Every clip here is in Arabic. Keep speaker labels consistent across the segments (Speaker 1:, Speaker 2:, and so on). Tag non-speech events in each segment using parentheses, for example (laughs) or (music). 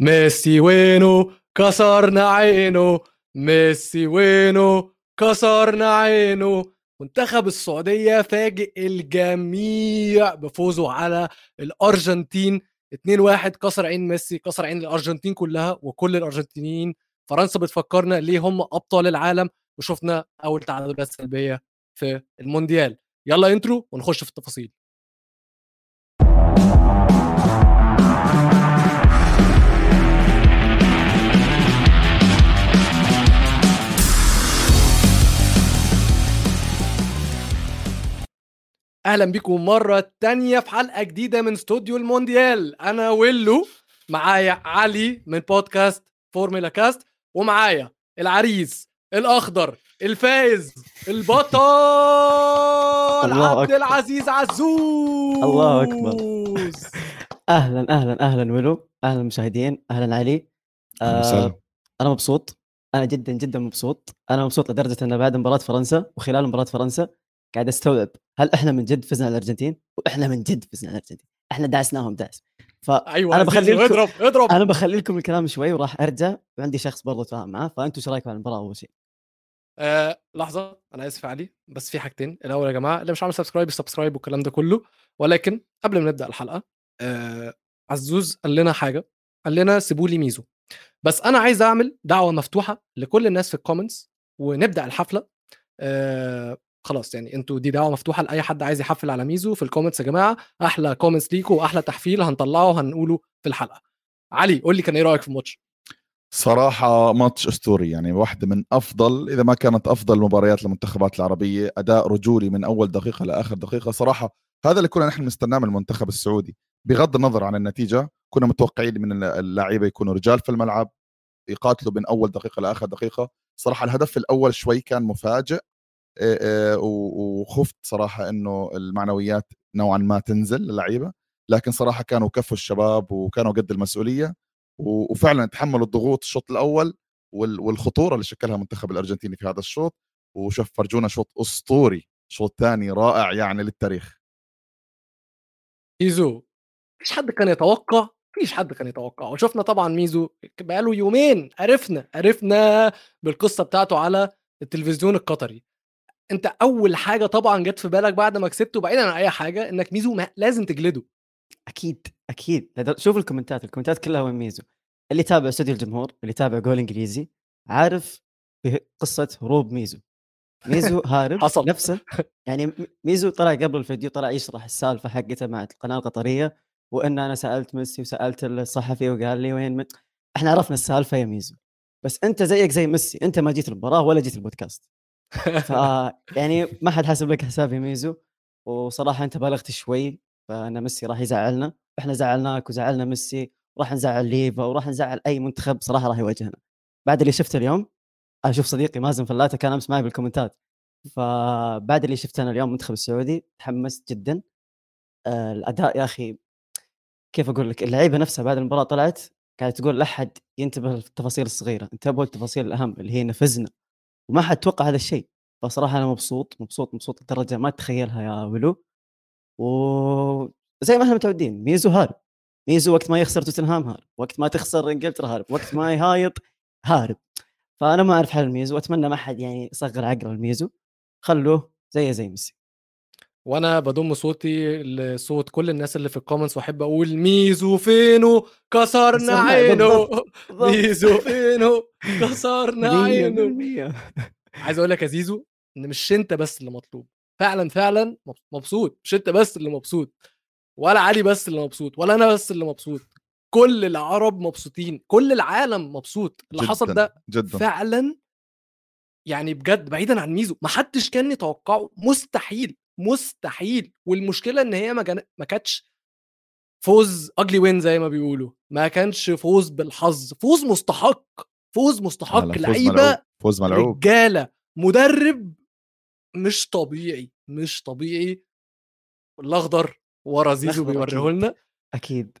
Speaker 1: ميسي وينه كسرنا عينه ميسي وينه كسرنا عينه منتخب السعودية فاجئ الجميع بفوزه على الأرجنتين. 2-1 كسر عين ميسي كسر عين الأرجنتين كلها وكل الأرجنتينيين. فرنسا بتفكرنا ليه هم أبطال العالم وشفنا أول تعادلات سلبية في المونديال. يلا intro ونخش في التفاصيل. أهلا بيكم مرة تانية في حلقة جديدة من استوديو المونديال أنا ولو معايا علي من بودكاست فورمولا كاست ومعايا العريس الأخضر الفايز البطل
Speaker 2: الله
Speaker 1: الله
Speaker 2: أكبر.
Speaker 1: العزيز عزوز
Speaker 2: الله أكبر. (laughs) أهلا أهلا أهلا ولو أهلا مشاهدين أهلا علي
Speaker 3: أهلاً
Speaker 2: آه. أنا مبسوط أنا جدا جدا مبسوط أنا مبسوط لدرجة إن بعد مباراة فرنسا وخلال مباراة فرنسا قاعد أستوعب هل إحنا من جد فزنا الأرجنتين؟ وإحنا من جد فزنا الأرجنتين. إحنا دعسناهم دعس
Speaker 1: أيوه
Speaker 2: أنا
Speaker 1: عزيز،
Speaker 2: بخلي لكم
Speaker 1: اضرب اضرب.
Speaker 2: أنا بخلي لكم الكلام شوي وراح أرجع وعندي شخص برضه اتفاهم معاه فانتم إيش رأيكم على المباراة أول شيء؟
Speaker 1: آه لحظة أنا آسف علي بس في حاجتين. الأول يا جماعة اللي مش عامل subscribe subscribe والكلام ده كله. ولكن قبل ما نبدأ الحلقة آه عزوز قال لنا حاجة قال لنا سيبوا لي ميزو. بس أنا عايز أعمل دعوة مفتوحة لكل الناس في ال comments ونبدأ الحفلة. آه خلاص يعني أنتوا دي دعوة مفتوحة لأي حد عايز يحفل على ميزو في ال comments يا جماعة. أحلى comments ليكوا وأحلى تحفيل هنطلعه وهنقوله في الحلقة. علي قول لي كان إيه رأيك في الماتش؟
Speaker 3: صراحة ماتش أسطوري يعني واحدة من أفضل إذا ما كانت أفضل مباريات المنتخبات العربية أداء رجولي من أول دقيقة لآخر دقيقة. صراحة هذا اللي كنا نحن نستناه من المنتخب السعودي. بغض النظر عن النتيجة كنا متوقعين من اللعيبة يكونوا رجال في الملعب يقاتلوا من أول دقيقة لآخر دقيقة. صراحة الهدف الأول شوي كان مفاجئ وخفت صراحة إنه المعنويات نوعا ما تنزل للعيبة لكن صراحة كانوا كفوا الشباب وكانوا قد المسؤولية و- وفعلا تحملوا الضغوط الشوط الأول وال- والخطورة اللي شكلها المنتخب الأرجنتيني في هذا الشوط وشوف فرجونا شوط أسطوري شوط ثاني رائع يعني للتاريخ.
Speaker 1: ميزو مفيش حد كان يتوقع مفيش حد كان يتوقع وشفنا طبعا ميزو بقاله يومين عرفنا عرفنا بالقصة بتاعته على التلفزيون القطري. أنت أول حاجة طبعا جت في بالك بعد ما كسبته بعيدا عن أي حاجة إنك ميزو ما لازم تجلده.
Speaker 2: أكيد أكيد. شوف الكومنتات الكومنتات كلها وين ميزو. اللي يتابع استوديو الجمهور اللي يتابع جول إنجليزي عارف قصة هروب ميزو. ميزو (laughs) هارب
Speaker 1: حصل.
Speaker 2: نفسه يعني ميزو طلع قبل الفيديو طلع يشرح السالفة حقته مع القناة القطرية وان أنا سألت ميسي وسألت الصحفي وقال لي وين م... إحنا عرفنا السالفة يا ميزو. بس أنت زيك زي ميسي أنت ما جيت المباراه ولا جيت البودكاست ف يعني ما حد حاسب لك حساب يا ميزو وصراحة أنت بالغت شوي فان ميسي راح يزعلنا. إحنا زعلناك وزعلنا ميسي وراح نزعل ليفا وراح نزعل أي منتخب صراحة راح يواجهنا. بعد اللي شفته اليوم أشوف صديقي مازن فلاته كان أمس معي بالكومنتات. فبعد اللي شفته أنا اليوم المنتخب السعودي تحمست جدا. آه الأداء يا أخي كيف أقول لك؟ اللعيبة نفسها بعد المباراة طلعت قاعدة تقول لا أحد ينتبه للتفاصيل الصغيرة. انتبهوا للتفاصيل الأهم اللي هي نفذنا. وما حد توقع هذا الشيء. فصراحة أنا مبسوط مبسوط مبسوط لدرجة ما تتخيلها يا ولو. وزي ما إحنا متعودين ميزو هارب. ميزو وقت ما يخسر توتنهام هارب وقت ما تخسر إنجلترا هارب وقت ما يهايط هارب. فأنا ما أعرف حل ميزو وأتمنى ما حد يعني يصغر عقله لميزو. خلوه زي زي ميسي.
Speaker 1: وأنا بضم صوتي لصوت كل الناس اللي في ال comments وأحب أقول ميزو فينو؟ كسرنا
Speaker 2: كسرنا-
Speaker 1: عينه. (laughs) ميزو فينو؟ كسرنا (laughs) عينه. عايز أقول لك يا زيزو إن مش أنت بس اللي مبسوط. فعلا فعلا مبسوط. مش أنت بس اللي مبسوط. ولا علي بس اللي مبسوط ولا أنا بس اللي مبسوط. كل العرب مبسوطين. كل العالم مبسوط. اللي حصل
Speaker 3: جداً،
Speaker 1: ده
Speaker 3: جدا.
Speaker 1: فعلا يعني بجد بعيدا عن ميزو ما حدش كان يتوقعه. مستحيل. مستحيل والمشكلة إن هي ما جن... ما كانتش فوز اجلي وين زي ما بيقولوا ما كانش فوز بالحظ فوز مستحق فوز مستحق
Speaker 3: لعيبة فوز ملعوب.
Speaker 1: رجالة مدرب مش طبيعي مش طبيعي. الأخضر ورا زيزو بيوريه
Speaker 2: أكيد.
Speaker 1: لنا
Speaker 2: أكيد.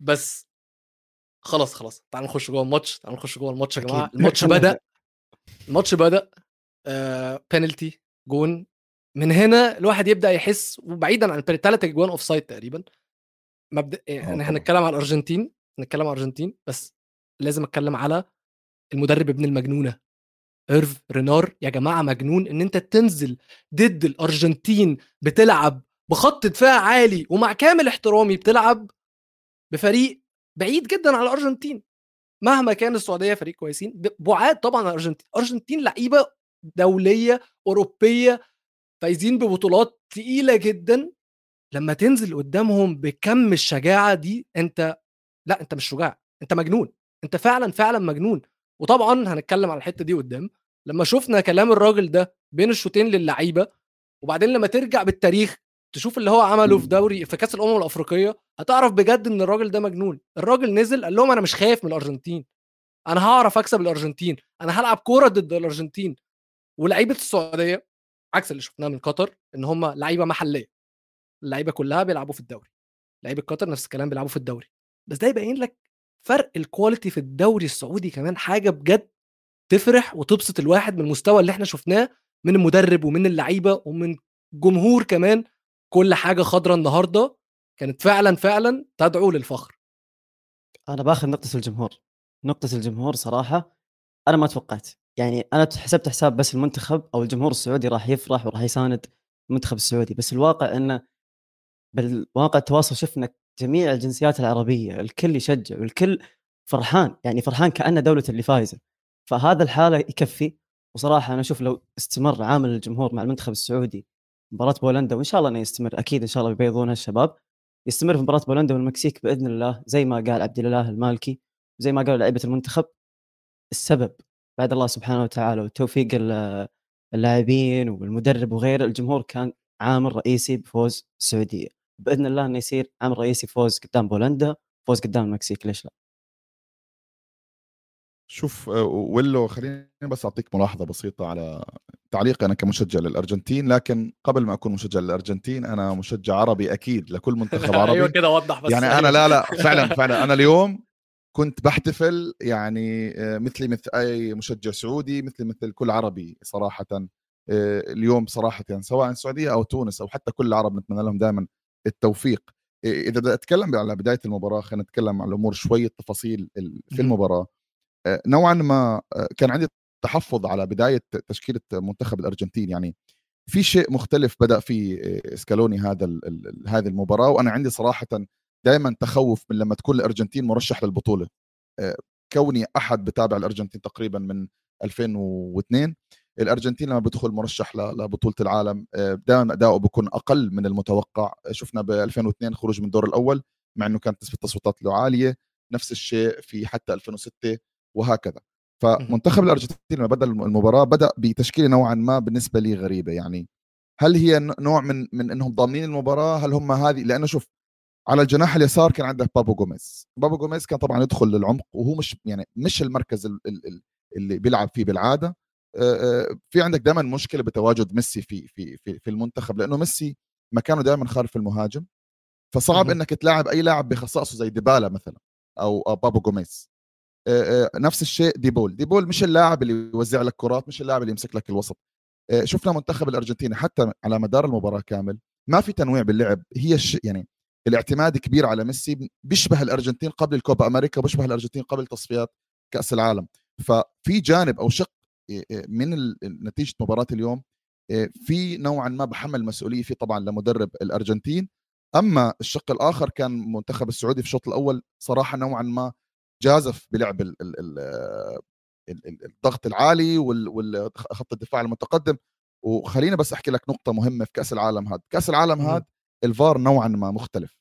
Speaker 1: بس خلاص خلاص تعالوا نخش جوه الماتش تعالوا نخش جوه الماتش يا
Speaker 2: جماعة.
Speaker 1: الماتش بدأ (laughs) الماتش بدأ آه بينالتي جون. من هنا الواحد يبدأ يحس وبعيدا عن الثلاث أجوان offside تقريبا. مبدأ يعني
Speaker 3: طبعاً.
Speaker 1: هنتكلم على الارجنتين نتكلم على الارجنتين بس لازم أتكلم على المدرب ابن المجنونة هيرفي رينار. يا جماعة مجنون إن أنت تنزل ضد الأرجنتين بتلعب بخط دفاع عالي ومع كامل احترامي بتلعب بفريق بعيد جدا على الأرجنتين. مهما كان السعودية فريق كويسين بعاد طبعا عن الأرجنتين. الارجنتين لعيبة دولية أوروبية فايزين ببطولات تقيلة جدا لما تنزل قدامهم بكم الشجاعة دي أنت لا أنت مش شجاع أنت مجنون أنت فعلا فعلا مجنون. وطبعا هنتكلم على الحتة دي قدام لما شفنا كلام الراجل ده بين الشوطين للعيبة وبعدين لما ترجع بالتاريخ تشوف اللي هو عمله في دوري في كأس الأمم الأفريقية هتعرف بجد إن الراجل ده مجنون. الراجل نزل قال لهم أنا مش خايف من الأرجنتين. أنا هعرف أكسب الأرجنتين. أنا هلعب كورة ضد الأرجنتين. ولعيبة السعودية عكس اللي شفناه من قطر إن هم لعيبة محلية. اللعيبة كلها بيلعبوا في الدوري. لعيبه قطر نفس الكلام بيلعبوا في الدوري. بس ده يبين لك فرق الكواليتي في الدوري السعودي كمان حاجة بجد تفرح وتبسط الواحد من المستوى اللي إحنا شفناه من المدرب ومن اللعيبة ومن جمهور كمان. كل حاجة خضراء النهارده كانت فعلا فعلا تدعو للفخر.
Speaker 2: أنا باخذ نقطة الجمهور. نقطة الجمهور صراحة أنا ما توقعت. يعني أنا حسبت حساب بس المنتخب أو الجمهور السعودي راح يفرح وراح يساند المنتخب السعودي بس الواقع إنه بالواقع التواصل شفنا جميع الجنسيات العربية الكل يشجع والكل فرحان يعني فرحان كانه دولة اللي فايزة. فهذا الحالة يكفي. وصراحة أنا أشوف لو استمر عامل الجمهور مع المنتخب السعودي مباراة بولندا وإن شاء الله إنه يستمر أكيد إن شاء الله بيبيضون الشباب يستمر في مباراة بولندا والمكسيك بإذن الله زي ما قال عبد الإله المالكي زي ما قالوا لعيبة المنتخب. السبب بعد الله سبحانه وتعالى وتوفيق ال- اللاعبين والمدرب وغيره الجمهور كان عامل رئيسي بفوز السعودية. بإذن الله إنه يصير عامل رئيسي فوز قدام بولندا فوز قدام المكسيك. ليش لا؟
Speaker 3: شوف آه، ولو خليني بس أعطيك ملاحظة بسيطة على تعليقي أنا كمشجع للأرجنتين لكن قبل ما أكون مشجع للأرجنتين أنا مشجع عربي أكيد لكل منتخب (laughs) عربي.
Speaker 1: أيوه كده وضح بس
Speaker 3: يعني أنا لا لا فعلا فعلا. أنا اليوم كنت بحتفل يعني آه، مثلي مثل أي مشجع سعودي مثلي مثل كل عربي صراحة. آه، اليوم صراحة سواء السعوديه أو تونس أو حتى كل العرب نتمنى لهم دائما التوفيق. آه، إذا بدي أتكلم على بداية المباراة خلينا نتكلم عن الأمور شوية تفاصيل في. المباراة. نوعا ما كان عندي تحفظ على بداية تشكيلة منتخب الأرجنتين. يعني في شيء مختلف بدأ فيه آه، سكالوني هذا هذه المباراة وأنا عندي صراحة دائما تخوف من لما تكون الأرجنتين مرشح للبطولة. آه، كوني أحد بتابع الأرجنتين تقريبا من 2002 الأرجنتين لما بدخل مرشح لبطولة العالم دائما أداؤه بيكون أقل من المتوقع. شفنا ب 2002 خروج من الدور الأول مع إنه كانت نسبة التصويتات له عالية نفس الشيء في حتى 2006 وهكذا. فمنتخب الأرجنتين لما بدأ المباراة بدأ بتشكيلة نوعا ما بالنسبة لي غريبة يعني. هل هي نوع من من إنهم ضامنين المباراة؟ هل هم هذه لأنه شوف على الجناح اليسار كان عندك بابو جوميز. بابو جوميز كان طبعا يدخل للعمق وهو مش يعني مش المركز ال- ال- ال- اللي بيلعب فيه بالعادة. آه، آه، في عندك دائما مشكلة بتواجد ميسي في في في, في المنتخب لأنه ميسي مكانه دائما خلف المهاجم. فصعب
Speaker 1: مهم.
Speaker 3: إنك تلاعب أي لاعب بخصائصه زي ديبالا مثلا أو بابو جوميز. آه، نفس الشيء ديبول. ديبول مش اللاعب اللي يوزع لك كرات مش اللاعب اللي يمسك لك الوسط. شفنا منتخب الأرجنتين حتى على مدار المباراة كامل ما في تنويع باللعب. هي الش... يعني الاعتماد كبير على ميسي بيشبه الأرجنتين قبل الكوبا أمريكا بيشبه الأرجنتين قبل تصفيات كأس العالم. ففي جانب أو شق آه، آه، من نتيجة مباراة اليوم آه، في نوعا ما بحمل مسؤولية فيه طبعا لمدرب الأرجنتين. أما الشق الآخر كان منتخب السعودي في الشوط الأول صراحة نوعا ما جازف بلعب ال ال ال ال- ال- الضغط العالي وخط الدفاع المتقدم. وخلينا بس أحكي لك نقطة مهمة في كأس العالم هذا. كأس العالم. هذا الفار نوعا ما مختلف.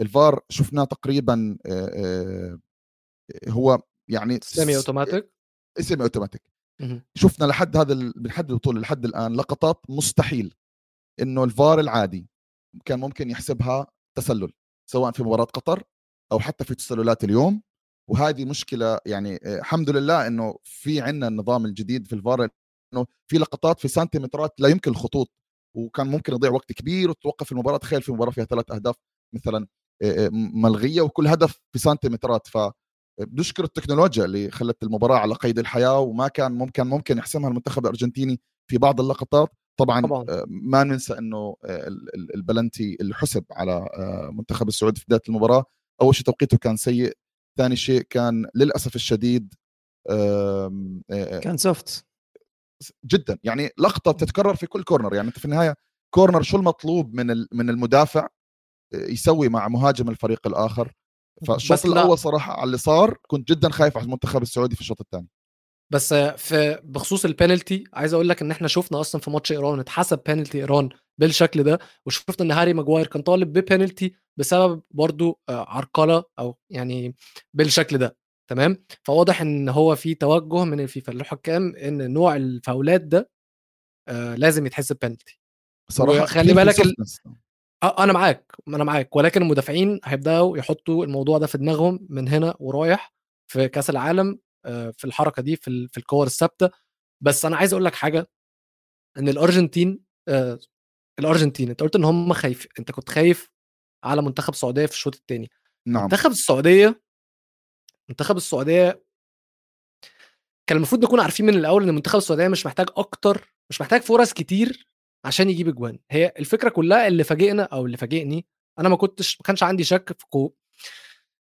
Speaker 3: الفار شفناه تقريبا هو يعني
Speaker 1: سيمي أوتوماتيك؟
Speaker 3: سيمي
Speaker 1: أوتوماتيك.
Speaker 3: شفنا لحد هذا لحد البطوله لحد الآن لقطات مستحيل إنه الفار العادي كان ممكن يحسبها تسلل سواء في مباراة قطر أو حتى في تسللات اليوم. وهذه مشكلة يعني الحمد لله إنه في عندنا النظام الجديد في الفار إنه في لقطات في سنتيمترات لا يمكن الخطوط وكان ممكن يضيع وقت كبير وتوقف المباراة. تخيل في مباراة فيها ثلاث أهداف مثلا ملغية وكل هدف في سنتيمترات. ف بنشكر التكنولوجيا اللي خلت المباراة على قيد الحياة وما كان ممكن ممكن يحسمها المنتخب الأرجنتيني في بعض اللقطات. طبعا,
Speaker 1: طبعاً.
Speaker 3: ما ننسى إنه ال- ال- البلنتي اللي حسب على منتخب السعودي في بداية المباراة. أول شيء توقيته كان سيء ثاني شيء كان للأسف الشديد آم، آه،
Speaker 2: كان soft
Speaker 3: جدا. يعني لقطة بتتكرر في كل corner. يعني أنت في النهاية corner شو المطلوب من من المدافع؟ يسوي مع مهاجم الفريق الآخر. فالشوط. الأول صراحة على اللي صار كنت جدا خايف على المنتخب السعودي في الشوط الثاني.
Speaker 1: بس في بخصوص البينالتي عايز أقول لك إن إحنا شفنا أصلا في ماتش إيران اتحسب بينالتي إيران بالشكل ده وشفنا إن هاري ماجواير كان طالب ببينالتي بسبب برضو آه، عرقلة أو يعني بالشكل ده. تمام؟ فواضح إن هو في توجه من الفيفا الحكام إن نوع الفاولات ده آه، لازم يتحسب بينالتي
Speaker 3: صراحة في
Speaker 1: بالك ال-. آه، أنا معاك أنا معاك. ولكن المدافعين هيبدأوا يحطوا الموضوع ده في دماغهم من هنا ورايح في كأس العالم آه، في الحركة دي في ال- في الكور الثابتة. بس أنا عايز أقول لك حاجة إن الأرجنتين آه، الأرجنتين أنت قلت إن هم خايف أنت كنت خايف على منتخب السعودية في الشوط الثاني
Speaker 3: نعم.
Speaker 1: منتخب السعودية منتخب السعودية كان المفروض نكون عارفين من الأول إن منتخب السعودية مش محتاج أكتر مش محتاج فرص كتير عشان يجيب أجوان. هي الفكرة كلها اللي فاجئنا أو اللي فاجئني أنا ما كنتش ما كانش عندي شك في كو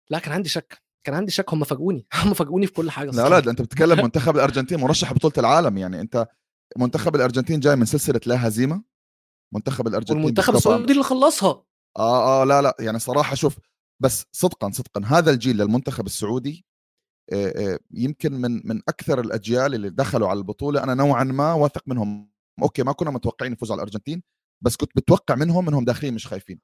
Speaker 1: لا كان عندي شك كان عندي شك هم فاجئوني (laughs) هم فاجئوني في كل حاجة
Speaker 3: لا
Speaker 1: الصراحة.
Speaker 3: لا ده أنت بتتكلم (laughs) منتخب الأرجنتين مرشح بطوله العالم يعني. أنت منتخب الأرجنتين جاي من سلسلة لا هزيمة منتخب الأرجنتين
Speaker 1: والمنتخب
Speaker 3: بالطبع-
Speaker 1: السعودي اللي خلصها.
Speaker 3: آه آه لا لا يعني صراحة شوف بس صدقا صدقا هذا الجيل للمنتخب السعودي يمكن من من أكثر الأجيال اللي دخلوا على البطولة. أنا نوعا ما واثق منهم. أوكي ما كنا متوقعين يفوزوا على الأرجنتين بس كنت متوقع منهم إنهم داخلين مش خايفين.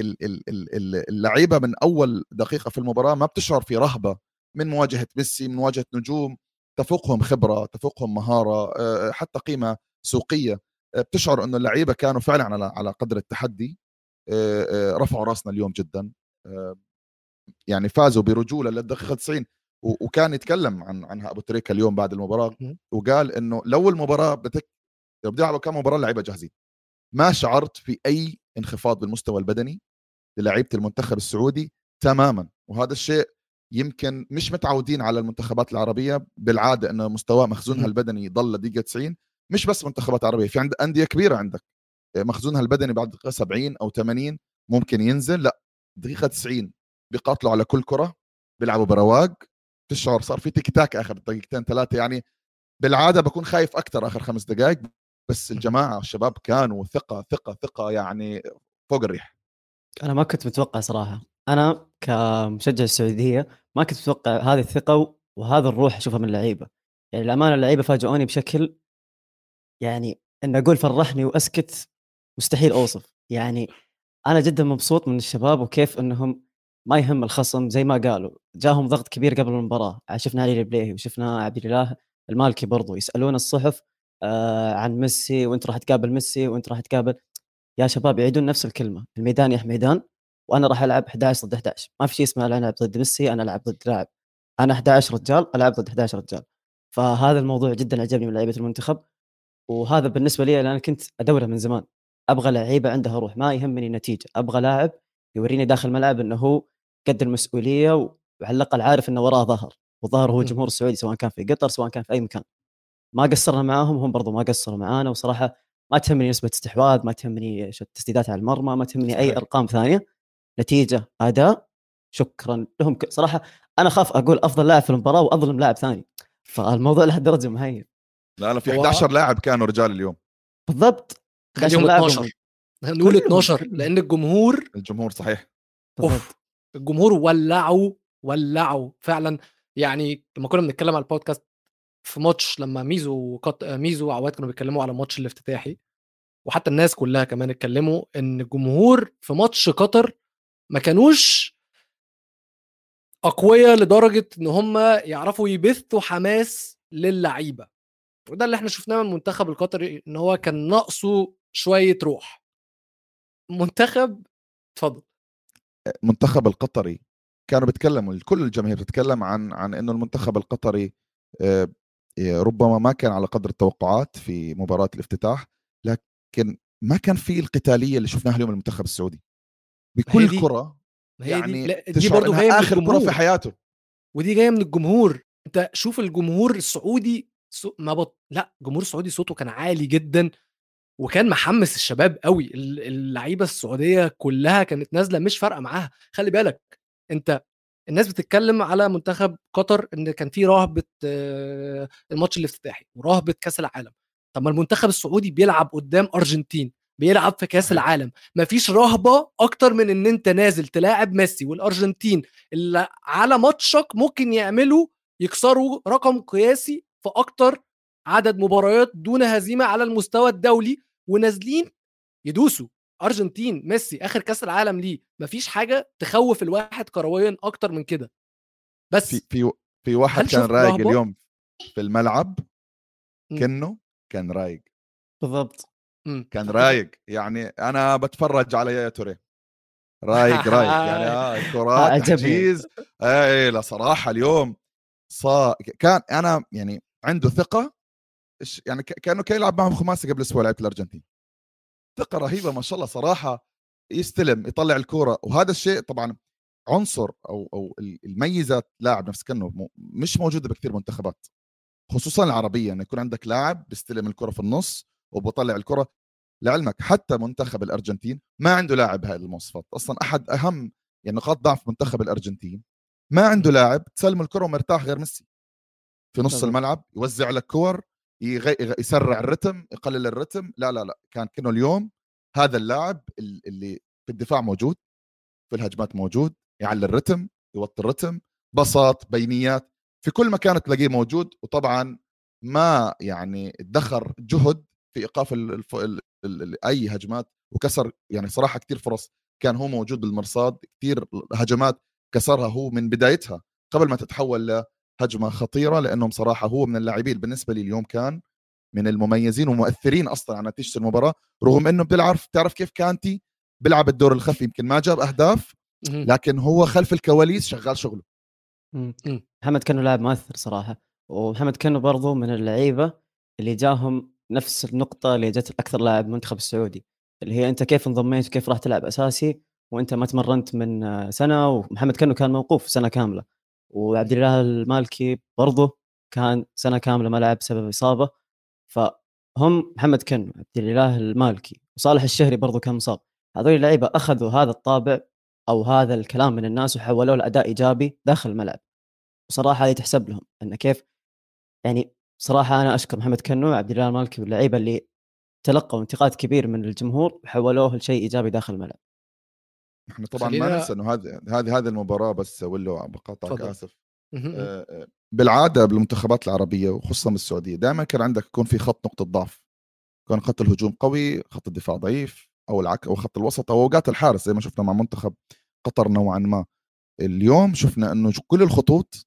Speaker 3: ال- ال- ال- ال- اللعيبة من أول دقيقة في المباراة ما بتشعر في رهبة من مواجهة ميسي من مواجهة نجوم. تفوقهم خبرة تفوقهم مهارة حتى قيمة سوقية. بتشعر إنه اللعيبة كانوا فعلا على على قدر التحدي. رفعوا رأسنا اليوم جدا. يعني فازوا برجولة للدقيقة 90 و- وكان يتكلم عن عنها أبو تريكة اليوم بعد
Speaker 1: المباراة.
Speaker 3: وقال إنه لو المباراة بتك لو بدي يلعبوا كم مباراة اللعيبه جاهزين. ما شعرت في أي انخفاض بالمستوى البدني للعيبة المنتخب السعودي تماما. وهذا الشيء يمكن مش متعودين على المنتخبات العربية بالعادة انه مستوى مخزونها. البدني ضل لدقيقة 90 مش بس منتخبات عربية في عند أندية كبيرة عندك. مخزونها البدني بعد دقيقة 70 أو 80 ممكن ينزل لأ دقيقة 90 بيقاتلوا على كل كرة بيلعبوا برواق تشعر صار في تيك تاك آخر دقيقتين ثلاثة يعني. بالعادة بكون خايف أكثر آخر خمس دقائق بس الجماعة الشباب كانوا ثقة ثقة ثقة يعني فوق الريح.
Speaker 2: أنا ما كنت متوقع صراحة. أنا كمشجع السعودية ما كنت متوقع هذه الثقة وهذا الروح أشوفها من اللعيبة. يعني الأمانة اللعيبة فاجئوني بشكل يعني إن أقول فرحني وأسكت مستحيل أوصف. يعني أنا جدا مبسوط من الشباب وكيف إنهم ما يهم الخصم زي ما قالوا. جاهم ضغط كبير قبل المباراة. شفنا علي البليهي وشفنا عبد الإله المالكي برضو يسألون الصحف آه عن ميسي وإنت راح تقابل ميسي وإنت راح تقابل. يا شباب يعيدون نفس الكلمة الميدان يا ميدان وأنا راح ألعب 11 ضد 11 ما في شيء اسمه أنا ألعب ضد ميسي أنا ألعب ضد لاعب. أنا 11 رجال ألعب ضد 11 رجال. فهذا الموضوع جدا عجبني من لعيبة المنتخب. وهذا بالنسبة لي أنا كنت ادوره من زمان. أبغى لعيبة عندها روح ما يهمني النتيجه أبغى لاعب يوريني داخل الملعب إنه هو قد المسؤوليه وعلى الأقل عارف إنه وراه ظهر والظهر هو. الجمهور السعودي سواء كان في قطر سواء كان في أي مكان. ما قصرنا معاهم هم برضو ما قصروا معانا وصراحة ما تهمني نسبة استحواذ ما تهمني تسديدات على المرمى ما تهمني
Speaker 1: أي.
Speaker 2: أرقام ثانية. نتيجة أداء شكرا لهم. صراحة أنا خاف أقول أفضل لاعب في المباراة وأظلم لاعب ثاني. فالموضوع لهالدرجه مهيب.
Speaker 3: لا لا في
Speaker 1: هو-
Speaker 3: 11 لاعب كانوا رجال اليوم.
Speaker 2: بالضبط. 11
Speaker 1: خليهم
Speaker 2: لاعب
Speaker 1: 12 نقول
Speaker 2: خليهم-
Speaker 1: 12
Speaker 2: خليهم.
Speaker 1: لأن الجمهور
Speaker 3: الجمهور صحيح.
Speaker 1: أوف الجمهور ولعوا ولعوا فعلا. يعني لما كنا بنتكلم على البودكاست في ماتش لما ميزو وقط... ميزو وعواد كانوا بيتكلموا على الماتش الافتتاحي وحتى الناس كلها كمان اتكلموا إن الجمهور في ماتش قطر ما كانوش أقوياء لدرجة إن هم يعرفوا يبثوا حماس للعيبة. وده اللي إحنا شفناه من المنتخب القطري إن هو كان ناقصه شوية روح. منتخب اتفضل.
Speaker 3: المنتخب القطري. كانوا بيتكلموا كل الجماهير بتتكلم عن عن إنه المنتخب القطري آه، آه، ربما ما كان على قدر التوقعات في مباراة الافتتاح لكن ما كان في القتالية اللي شفناها اليوم المنتخب السعودي. بكل.
Speaker 1: كرة
Speaker 3: يعني
Speaker 1: دي دي برضه
Speaker 3: جاية آخر
Speaker 1: كرة
Speaker 3: في حياته.
Speaker 1: ودي جاية من الجمهور. أنت شوف الجمهور السعودي. ما بط... لا الجمهور السعودي صوته كان عالي جدا. وكان محمس الشباب قوي ال- اللعيبة السعودية كلها كانت نازلة مش فارقة معاها. خلي بالك أنت الناس بتتكلم على منتخب قطر إن كان في رهبة آه، الماتش الافتتاحي ورهبة كأس العالم. طب ما المنتخب السعودي بيلعب قدام أرجنتين بيلعب في
Speaker 3: كأس.
Speaker 1: العالم. مفيش رهبة أكتر من إن أنت نازل تلاعب ميسي والأرجنتين اللي على ماتشك ممكن يعملوا يكسروا رقم قياسي في أكتر عدد مباريات دون هزيمة على المستوى الدولي ونازلين يدوسوا. أرجنتين ميسي آخر كأس العالم ليه. مفيش حاجة تخوف الواحد كرويا أكتر من كده. بس
Speaker 3: في في في واحد كان رايق؟ اليوم في الملعب. كنه كان رايق.
Speaker 2: بالضبط.
Speaker 3: كان رايق. يعني أنا بتفرج على يا توري. رايق رايق. يعني (laughs) آه الكرات
Speaker 2: عجبني.
Speaker 3: تحجيز اي لا صراحة اليوم صا كان أنا يعني عنده ثقة يعني كأنه كان يلعب معهم خماسي قبل أسبوع لعبه الأرجنتين. ثقة رهيبة ما شاء الله صراحة يستلم يطلع الكورة وهذا الشيء طبعا عنصر أو أو الميزة لاعب نفس كأنه مش موجودة بكثير منتخبات خصوصا العربية إنه يكون عندك لاعب بيستلم الكرة في النص وبطلع الكرة لعلمك. حتى منتخب الأرجنتين ما عنده لاعب هاي المواصفات أصلا أحد أهم يعني نقاط ضعف منتخب الأرجنتين ما عنده لاعب تسلم الكرة ومرتاح غير ميسي. في نص
Speaker 2: بالضبط.
Speaker 3: الملعب يوزع لك كور يسرع الرتم يقلل الرتم. لا لا لا كان كأنه اليوم هذا اللاعب ال- اللي في الدفاع موجود في الهجمات موجود يعلي الرتم يوطي الرتم بساط بينيات في كل مكان تلاقيه موجود. وطبعا ما يعني ادخر جهد في إيقاف ال... الف... ال... ال... ال... أي هجمات وكسر يعني صراحة كثير فرص كان هو موجود بالمرصاد كثير هجمات كسرها هو من بدايتها قبل ما تتحول لهجمه خطيرة لأنهم صراحة هو من اللاعبين بالنسبة لي اليوم كان من المميزين ومؤثرين أصلا على نتيجة المباراة رغم إنه بيلعب تعرف كيف كانتي بيلعب الدور الخفي يمكن ما جاب
Speaker 1: أهداف.
Speaker 3: لكن هو خلف الكواليس شغال شغله.
Speaker 2: محمد كانو لاعب مؤثر صراحة ومحمد كانو برضو من اللعيبة اللي جاهم نفس النقطة اللي جت أكثر لاعب المنتخب السعودي اللي هي أنت كيف انضميت وكيف راح تلعب أساسي وأنت ما تمرنت من سنة ومحمد كانو كان موقوف سنة كاملة وعبد الإله المالكي برضه كان سنة كاملة ما لعب بسبب إصابة. فهم محمد كنو عبد الإله المالكي وصالح الشهري برضه كان مصاب. هذول اللعيبة أخذوا هذا الطابع أو هذا الكلام من الناس وحولوه لأداء إيجابي داخل الملعب. وصراحة هذه تحسب لهم انه كيف يعني صراحة أنا أشكر محمد كنو وعبد الله المالكي واللعيبة اللي تلقوا انتقاد كبير من الجمهور وحولوه لشيء إيجابي داخل الملعب.
Speaker 3: إحنا طبعا ما ننسى إنه هذه هذه هذه المباراة بس ولو بقاطعك.
Speaker 1: آسف.
Speaker 3: آه، آه، بالعادة بالمنتخبات العربية وخصوصا بالسعودية دائما كان عندك يكون في خط نقطة ضعف كان خط الهجوم قوي خط الدفاع ضعيف أو العك أو خط الوسط أو أوقات الحارس زي ما شفنا مع منتخب قطر نوعا ما اليوم شفنا إنه كل الخطوط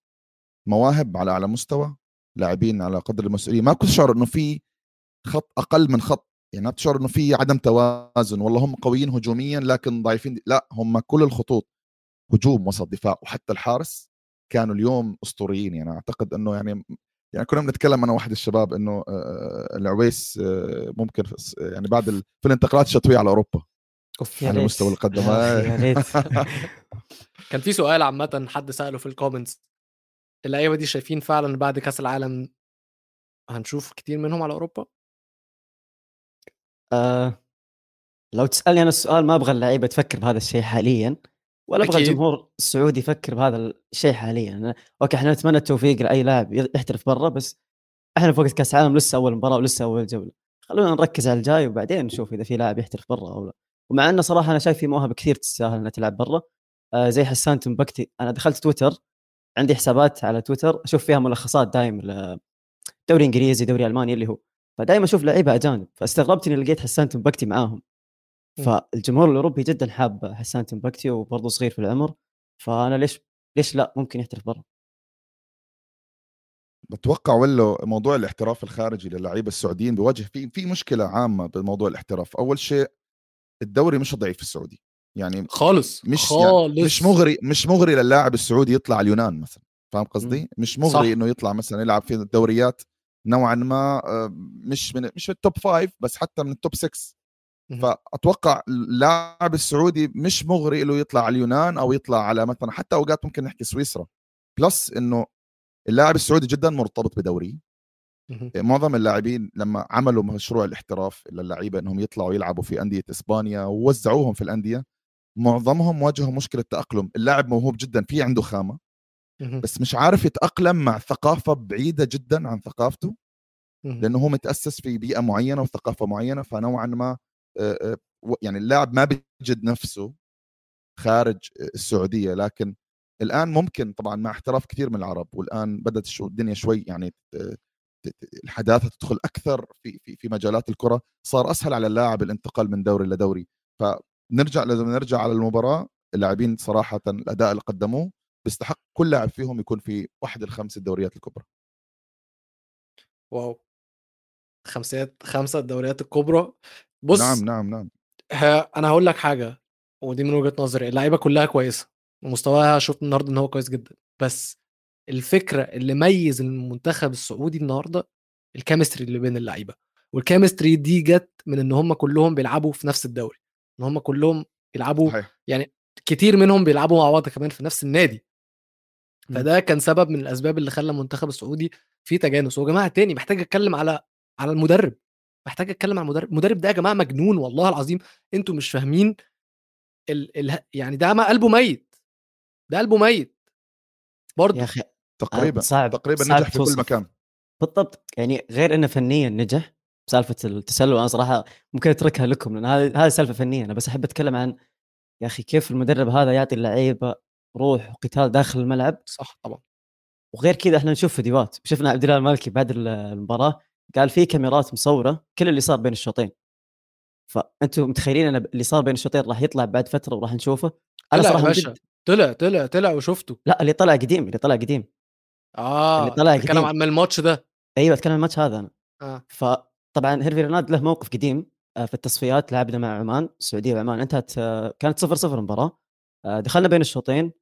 Speaker 3: مواهب على أعلى مستوى لاعبين على قدر المسؤولية ما كنت تشعر إنه في خط أقل من خط يعني ما بتشعر إنه في عدم توازن. والله هم قويين هجوميا لكن ضعيفين. لا هم كل الخطوط هجوم وسط دفاع وحتى الحارس كانوا اليوم أسطوريين. يعني أعتقد إنه يعني يعني كنا بنتكلم أنا واحد الشباب إنه آه، العويس آه، ممكن يعني بعد ال- في الانتقالات الشتويه على أوروبا.
Speaker 1: أوف
Speaker 2: يا ريت.
Speaker 3: مستوى القدم.
Speaker 2: يا ريت. (laughs)
Speaker 1: كان في سؤال عامة حد سأله في ال comments اللعيبة دي شايفين فعلا بعد كأس العالم هنشوف كتير منهم على أوروبا؟
Speaker 2: آه لو تسألني أنا السؤال ما أبغى اللعيبة تفكر بهذا الشيء حاليا ولا
Speaker 1: أبغى.
Speaker 2: الجمهور السعودي يفكر بهذا الشيء حاليا. أوكي إحنا نتمنى التوفيق لأي لاعب يحترف برا بس إحنا في وقت كأس العالم لسه أول مباراة ولسه أول جولة. خلونا نركز على الجاي وبعدين نشوف إذا في لاعب يحترف برا أو لا. ومع إنه صراحة أنا شايف في مواهب كثير تستاهل إنها تلعب برا. آه زي حسان تنبكتي. أنا دخلت تويتر عندي حسابات على تويتر أشوف فيها ملخصات دائم دوري إنجليزي دوري ألماني اللي هو فدائما أشوف لعيبه أجانب فاستغربت إني لقيت حسان تنبكتي معاهم. فالجمهور الأوروبي جدا حاب حسان تنبكتي وبرضه صغير في العمر فأنا ليش ليش لا؟ ممكن يحترف برا.
Speaker 3: بتوقع ولا موضوع الاحتراف الخارجي للعيبة السعوديين بيواجه في في مشكلة عامة بموضوع الاحتراف؟ أول شيء الدوري مش ضعيف في السعودي. يعني
Speaker 1: خالص
Speaker 3: مش
Speaker 1: خالص.
Speaker 3: يعني مش مغري مش مغري للاعب السعودي يطلع على اليونان مثلا فاهم قصدي؟ مش مغري
Speaker 1: صح.
Speaker 3: إنه يطلع مثلا يلعب في الدوريات نوعا ما آه، مش من مش من ال top five بس حتى من ال top 6
Speaker 1: مهم.
Speaker 3: فأتوقع اللاعب السعودي مش مغري له يطلع على اليونان أو يطلع على مثلا حتى أوقات ممكن نحكي سويسرا plus إنه اللاعب السعودي جدا مرتبط بدوري
Speaker 1: مهم.
Speaker 3: معظم اللاعبين لما عملوا مشروع الاحتراف للعيبه إنهم يطلعوا يلعبوا في أندية إسبانيا ووزعوهم في الأندية معظمهم واجهوا مشكلة تأقلم اللاعب موهوب جدا في عنده
Speaker 1: خامة.
Speaker 3: بس مش عارف يتأقلم مع ثقافة بعيدة جدا عن ثقافته. لأنه هو متأسس في بيئة معينة وثقافة معينة فنوعا ما يعني اللاعب ما بيجد نفسه خارج السعودية. لكن الآن ممكن طبعا مع احتراف كثير من العرب والآن بدأت الدنيا شوي يعني الحداثة تدخل أكثر في في في مجالات الكرة. صار أسهل على اللاعب الانتقال من دوري لدوري فنرجع لازم نرجع على المباراة. اللاعبين صراحة الأداء اللي قدموه بيستحق كل لاعب فيهم يكون في واحد الخمس الدوريات الكبرى.
Speaker 1: واو. خمسات خمسة الدوريات الكبرى. بص
Speaker 3: نعم نعم نعم.
Speaker 1: ها أنا هقول لك حاجة ودي من وجهة نظري اللعيبة كلها كويسة ومستواها شفت النهارده إن هو كويس جدا بس الفكرة اللي ميز المنتخب السعودي النهارده ال chemistry اللي بين اللعيبة وال chemistry دي جت من إن هم كلهم بيلعبوا في نفس الدوري إن هم كلهم بيلعبوا
Speaker 3: صحيح.
Speaker 1: يعني كتير منهم بيلعبوا مع بعض كمان في نفس النادي. فده كان سبب من الأسباب اللي خلى المنتخب السعودي فيه تجانس. ويا جماعة تاني محتاج أتكلم على على المدرب. محتاج أتكلم على المدرب. المدرب ده يا جماعة مجنون والله العظيم. أنتوا مش فاهمين ال... ال... يعني ده ما قلبه ميت. ده قلبه ميت. برضه.
Speaker 2: يا أخي
Speaker 3: تقريبا
Speaker 2: صعب
Speaker 3: تقريبا
Speaker 2: صعب
Speaker 3: نجح في كل. مكان.
Speaker 2: بالضبط. يعني غير إنه فنيا نجح سالفة التسلل أنا صراحة ممكن أتركها لكم لأن هذه هذه سالفة فنية. أنا بس أحب أتكلم عن يا أخي كيف المدرب هذا يعطي اللعيبة روح وقتال داخل الملعب.
Speaker 1: صح طبعا.
Speaker 2: وغير كذا إحنا نشوف فيديوهات. شفنا عبد الله المالكي بعد المباراة قال في كاميرات مصورة كل اللي صار بين الشوطين. فأنتم متخيلين أن اللي صار بين الشوطين راح يطلع بعد فترة وراح نشوفه؟ أنا
Speaker 1: صراحة
Speaker 2: جد
Speaker 1: طلع طلع طلع وشفته.
Speaker 2: لا اللي طلع قديم اللي طلع قديم.
Speaker 1: آه
Speaker 2: اللي طلع قديم.
Speaker 1: عن الماتش ده.
Speaker 2: أيوه اتكلم عن الماتش هذا أنا.
Speaker 1: آه.
Speaker 2: فطبعا هيرفي رينارد له موقف قديم آه، في التصفيات لعبنا مع عمان السعودية وعمان. انتهت آه، كانت 0 0 المباراة. آه، دخلنا بين الشوطين.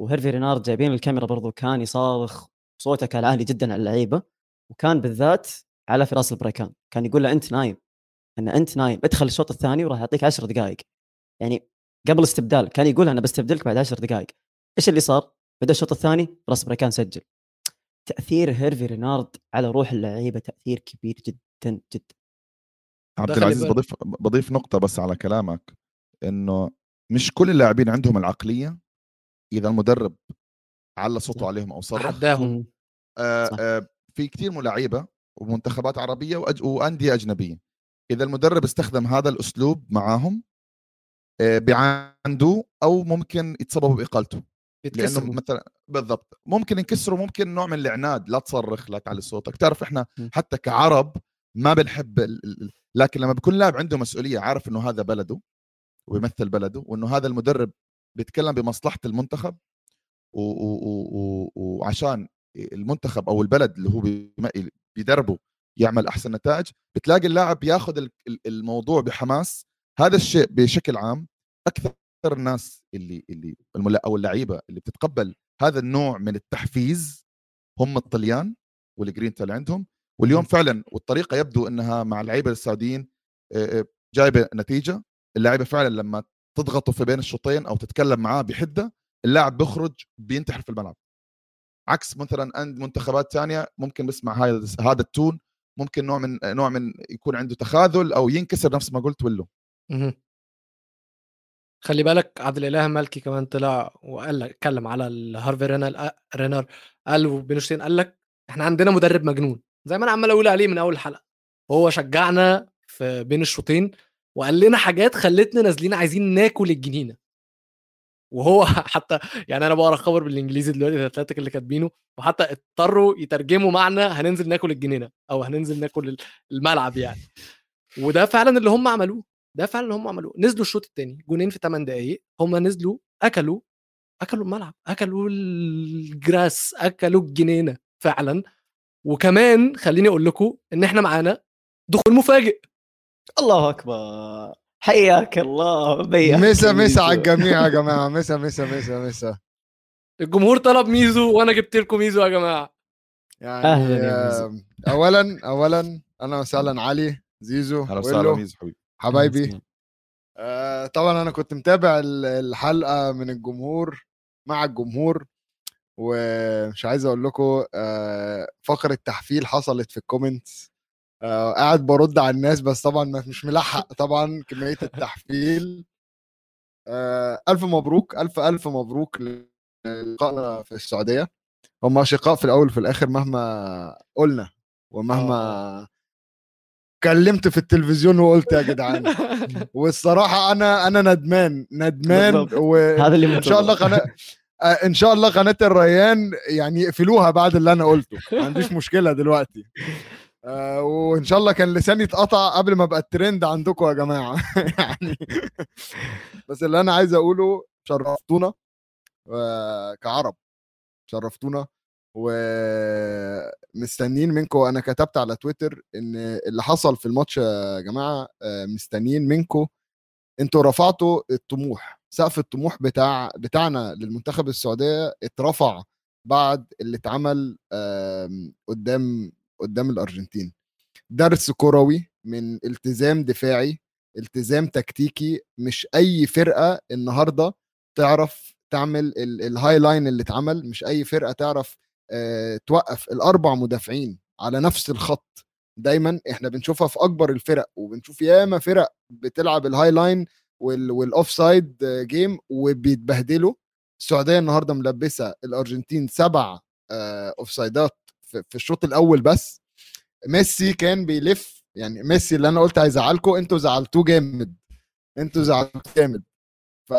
Speaker 2: وهيرفي رينارد جايبين الكاميرا برضو كان يصارخ صوته كان عالي جدا على اللعيبة وكان بالذات على فراس البريكان. كان يقول له أنت نايم إن أنت نايم ادخل الشوط الثاني وراح اعطيك 10 دقائق يعني قبل استبدال كان يقول أنا بستبدلك بعد 10 دقائق إيش اللي صار؟ بدأ الشوط الثاني فراس بريكان سجل. تأثير هيرفي رينارد على روح اللعيبة تأثير كبير جدا جدا.
Speaker 3: عبد العزيز. بضيف بضيف نقطة بس على كلامك إنه مش كل اللاعبين عندهم العقلية اذا المدرب على صوته عليهم أو صرخ
Speaker 1: تحداهم
Speaker 2: مم.
Speaker 3: آه
Speaker 2: صح.
Speaker 3: آه في كثير ملاعيبة ومنتخبات عربية وأج... وأندية أجنبية. إذا المدرب استخدم هذا الأسلوب معاهم آه بيعاندوه أو ممكن يتسببوا بإقالته.
Speaker 1: لأنه
Speaker 3: مثلا بالضبط. ممكن ينكسروا ممكن نوع من الإعناد. لا تصرخ لا تعلي صوتك. تعرف إحنا
Speaker 2: م.
Speaker 3: حتى كعرب ما بنحب ال... ال- لكن لما بيكون لاعب عنده مسؤولية عارف إنه هذا بلده ويمثل بلده وإنه هذا المدرب بيتكلم بمصلحة المنتخب. وعشان المنتخب أو البلد اللي هو بيدربه يعمل أحسن نتائج بتلاقي اللاعب ياخذ ال- ال- الموضوع بحماس هذا الشيء بشكل عام أكثر الناس اللي اللي الملا أو اللعيبة اللي بتتقبل هذا النوع من التحفيز هم الطليان والجرينتا اللي عندهم واليوم. فعلا والطريقة يبدو إنها مع اللعيبة السعوديين جايبة نتيجة اللعيبه فعلا لما تضغطوا في بين الشوطين أو تتكلم معاه بحدة اللاعب بيخرج بينتحر في الملعب. عكس مثلا عند منتخبات ثانية ممكن بسمع هذا التون ممكن نوع من نوع من يكون عنده تخاذل أو ينكسر نفس ما قلت
Speaker 1: مهم. خلي بالك عبد الاله مالكي كمان طلع وقال لك اتكلم على الهارفي رينال رينر قال وبينشتين قال لك إحنا عندنا مدرب مجنون. زي ما أنا عمال أقول عليه من أول حلقة. هو شجعنا في بين الشوطين وقال لنا حاجات خلتنا نازلين عايزين ناكل الجنينة. وهو (laughs) حتى يعني أنا بقرأ خبر بالإنجليزي دلوقتي الاتلتيك اللي كاتبينه وحتى اضطروا يترجموا معنى هننزل ناكل الجنينة أو هننزل ناكل الملعب يعني. وده فعلا اللي هم عملوه ده فعلا اللي هم عملوه. نزلوا الشوط الثاني جونين في 8 دقائق هم نزلوا أكلوا أكلوا الملعب أكلوا الجراس أكلوا الجنينة فعلا. وكمان خليني أقول لكم إن إحنا معانا دخول مفاجئ.
Speaker 2: الله أكبر. حياك الله. بيك
Speaker 4: مسا مسا على الجميع يا جماعة. مسا مسا مسا مسا.
Speaker 1: الجمهور طلب ميزو وأنا جبت لكم ميزو يا جماعة.
Speaker 4: يعني
Speaker 2: أهلاً يا ميزو.
Speaker 4: اولا اولا أهلا وسهلا يا ميزو
Speaker 3: أهلا وسهلا ميزو حبيبي.
Speaker 4: حبايبي. آه، طبعا أنا كنت متابع ال- الحلقة من الجمهور مع الجمهور ومش عايز أقول لكم آه، فقرة تحفيل حصلت في ال comments. آه، قاعد برد على الناس بس طبعا مش ملحق طبعا كمية التحفيل. آه، ألف مبروك ألف ألف مبروك للقائنا في السعودية. هم أشقاء في الأول وفي الآخر مهما قلنا ومهما كلمت في التلفزيون وقلت يا جدعان. (laughs) والصراحة أنا أنا ندمان ندمان. وان
Speaker 2: هذا اللي
Speaker 4: شاء الله قناه آه، إن شاء الله قناة الريان يعني يقفلوها بعد اللي أنا قلته. ما عنديش مشكلة دلوقتي. آه، وإن شاء الله كان لساني اتقطع قبل ما أبقى الترند عندكم يا جماعة. (laughs) يعني بس اللي أنا عايز أقوله شرفتونا آه، كعرب. شرفتونا ومستنيين منكم. أنا كتبت على تويتر إن اللي حصل في الماتش يا جماعة آه، مستنيين منكم. أنتوا رفعتوا الطموح. سقف الطموح بتاع بتاعنا للمنتخب السعودية اترفع بعد اللي اتعمل قدام قدام الأرجنتين. درس كروي من التزام دفاعي التزام تكتيكي مش أي فرقة النهارده تعرف تعمل ال- ال high line اللي اتعمل مش أي فرقة تعرف آه، توقف الأربع مدافعين على نفس الخط. دايما إحنا بنشوفها في أكبر الفرق وبنشوف ياما فرق بتلعب ال high line وال- وال offside game وبيتبهدلوا. السعودية النهارده ملبسة الأرجنتين سبع آه، offside ات في في الشوط الأول بس ميسي كان بيلف يعني ميسي اللي أنا قلت هيزعلكم أنتوا زعلتوه جامد أنتوا زعلتوه جامد. ف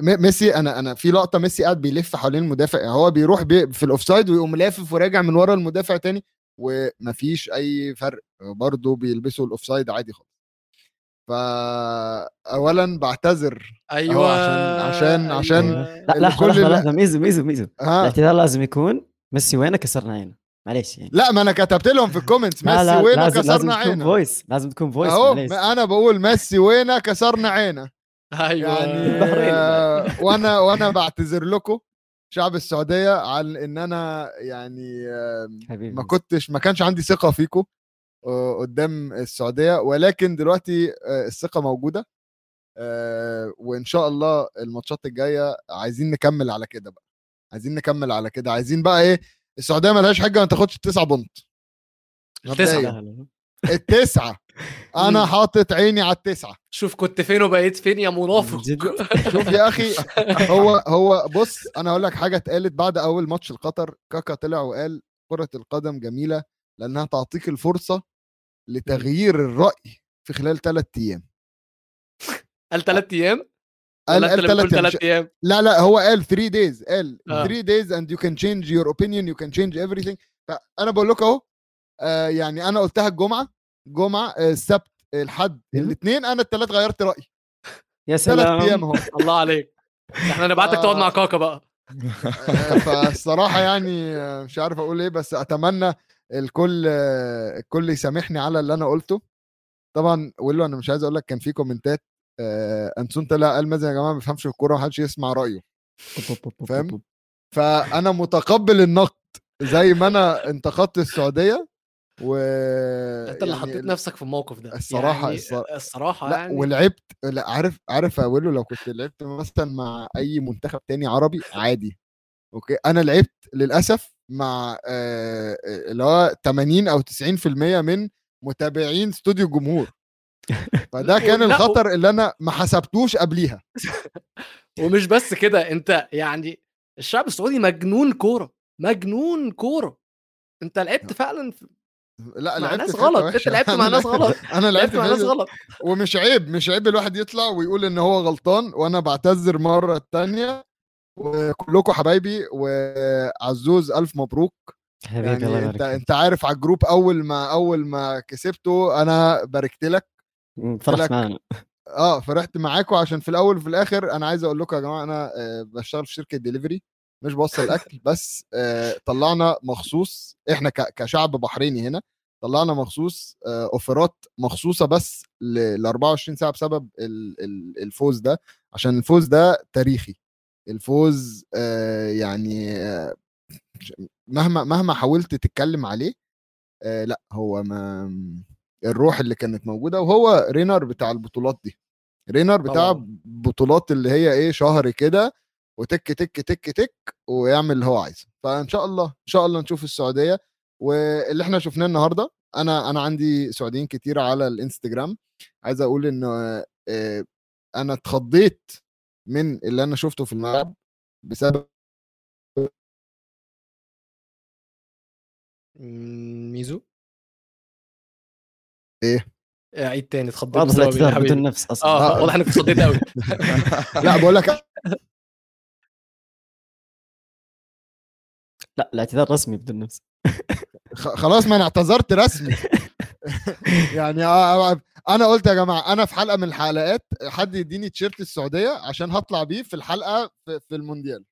Speaker 4: م- ميسي أنا أنا في لقطة ميسي قاعد بيلف حوالين المدافع يعني هو بيروح بي في ال offside ويقوم لافف وراجع من ورا المدافع تاني ومفيش أي فرق برضه بيلبسوا ال offside عادي خالص. فاولا بعتذر
Speaker 1: أيوه.
Speaker 4: عشان- عشان-
Speaker 1: أيوة.
Speaker 2: لا
Speaker 4: اللي لحظة
Speaker 2: لحظة ميزو ميزو ميزو. الاعتذار لازم يكون ميسي وينه كسرنا عينه؟ معليش يعني.
Speaker 4: لا ما أنا كتبت لهم في (laughs) ال
Speaker 2: comments
Speaker 4: ميسي
Speaker 2: لا
Speaker 4: وينه
Speaker 2: لازم لازم
Speaker 4: كسرنا
Speaker 2: تكون
Speaker 4: عينه.
Speaker 2: voice لازم تكون voice
Speaker 4: أهو
Speaker 2: معليش.
Speaker 4: أنا بقول ميسي وينه كسرنا عينه.
Speaker 1: أيوه.
Speaker 4: يعني. (laughs) آه، (laughs) وأنا وأنا بعتذر لكم شعب السعودية على إن أنا يعني آه،
Speaker 2: حبيبي.
Speaker 4: ما كنتش ما كانش عندي ثقة فيكم قدام السعودية ولكن دلوقتي آه، الثقة موجودة آه، وإن شاء الله الماتشات الجاية عايزين نكمل على كده بقى. عايزين نكمل على كده. عايزين بقى إيه السعودية ملهاش حاجة ما تاخدش
Speaker 1: التسعة
Speaker 4: بونت
Speaker 2: لا.
Speaker 4: التسعة. (laughs)
Speaker 1: أنا.
Speaker 4: حاطط عيني على التسعة.
Speaker 1: شوف كنت فين وبقيت فين يا منافق.
Speaker 4: شوف يا أخي هو هو بص أنا هقول لك حاجة اتقالت بعد أول ماتش القطر كاكا طلع وقال كرة القدم جميلة لأنها تعطيك الفرصة لتغيير الرأي في خلال ثلاث أيام.
Speaker 1: قال ثلاث أيام؟
Speaker 4: قال قال ثلاث
Speaker 1: أيام.
Speaker 4: لا لا هو قال 3 days قال
Speaker 1: آه.
Speaker 4: 3 days and you can change your opinion you can change everything. فأنا بقول لكم أهو آه، يعني أنا قلتها الجمعة جمعة آه، السبت الحد. الاثنين أنا الثلاث غيرت رأيي.
Speaker 2: يا
Speaker 4: ثلاث أيام
Speaker 2: سلام
Speaker 4: أهو. (laughs)
Speaker 1: الله عليك. إحنا نبعتك تقعد مع
Speaker 4: آه.
Speaker 1: كاكا بقى.
Speaker 4: فالصراحة يعني مش عارف أقول إيه بس أتمنى الكل الكل يسامحني على اللي أنا قلته. طبعا ويلو أنا مش عايز أقول لك كان في كومنتات أنسون طلع قال مازن يا جماعة؟ ما بيفهمش في الكورة محدش يسمع رأيه. فاهم؟ فأنا متقبل النقد زي ما أنا انتقدت السعودية و
Speaker 1: أنت اللي
Speaker 4: يعني
Speaker 1: حطيت نفسك في الموقف ده.
Speaker 4: الصراحة-
Speaker 1: يعني
Speaker 4: الصراحة-
Speaker 1: الصراحة
Speaker 4: لا
Speaker 1: يعني
Speaker 4: ولعبت لا عارف عارف أقول له لو كنت لعبت مثلا مع أي منتخب تاني عربي عادي. أوكي؟ أنا لعبت للأسف مع آه، آه، اللي هو 80 أو 90% من متابعين استوديو الجمهور. (laughs) فده كان الخطر اللي أنا ما حسبتوش قبليها. (laughs)
Speaker 1: ومش بس كده أنت يعني الشعب السعودي مجنون كورة مجنون كورة. أنت لعبت فعلا في-
Speaker 4: لا
Speaker 1: مع
Speaker 4: لعبت
Speaker 1: ناس غلط
Speaker 4: أنت.
Speaker 1: لعبت مع ناس غلط (laughs)
Speaker 4: أنا لعبت
Speaker 1: مع ناس غلط.
Speaker 4: ومش عيب مش عيب الواحد يطلع ويقول إن هو غلطان وأنا بعتذر مرة تانية. وكلكم حبايبي وعزوز ألف مبروك.
Speaker 2: حبيبي الله
Speaker 4: يعني
Speaker 2: يبارك
Speaker 4: أنت
Speaker 2: فيك.
Speaker 4: أنت عارف على ال group أول ما أول ما كسبته أنا باركت لك.
Speaker 2: فرحت
Speaker 4: لك-
Speaker 2: معنا
Speaker 4: آه فرحت معاكم عشان في الأول وفي الآخر أنا عايز أقول لكم يا جماعة أنا آه، بشتغل في شركة ديليفري مش بوصل اكل بس آه، طلعنا مخصوص إحنا كشعب بحريني هنا طلعنا مخصوص آه، offerات مخصوصة بس ل 24 ساعة بسبب ال- ال- الفوز ده عشان الفوز ده تاريخي. الفوز يعني مهما مهما حاولت تتكلم عليه لأ هو ما الروح اللي كانت موجودة وهو رينر بتاع البطولات دي. رينر بتاع. بطولات اللي هي إيه شهر كده وتك تك تك تك ويعمل اللي هو عايزه. فإن شاء الله إن شاء الله نشوف السعودية. واللي إحنا شفناه النهارده أنا أنا عندي سعوديين كتير على الإنستجرام. عايز أقول إن آه، أنا اتخضيت من اللي أنا شفته في الملعب بسبب
Speaker 1: ميزو؟
Speaker 4: إيه؟
Speaker 1: آه، عيد تاني اتخضيت بسبب؟
Speaker 2: بدون نفس أصلا
Speaker 1: آه
Speaker 4: آه.
Speaker 1: واضح إنك اتخضيت قوي (laughs) (laughs)
Speaker 4: لا بقول لك
Speaker 2: لا الاعتذار رسمي بدون نفس
Speaker 4: خ- خلاص ما أنا اعتذرت رسمي (laughs) يعني آه، آه، أنا قلت يا جماعة أنا في حلقة من الحلقات حد يديني تيشيرت السعودية عشان هطلع بيه في الحلقة في, في المونديال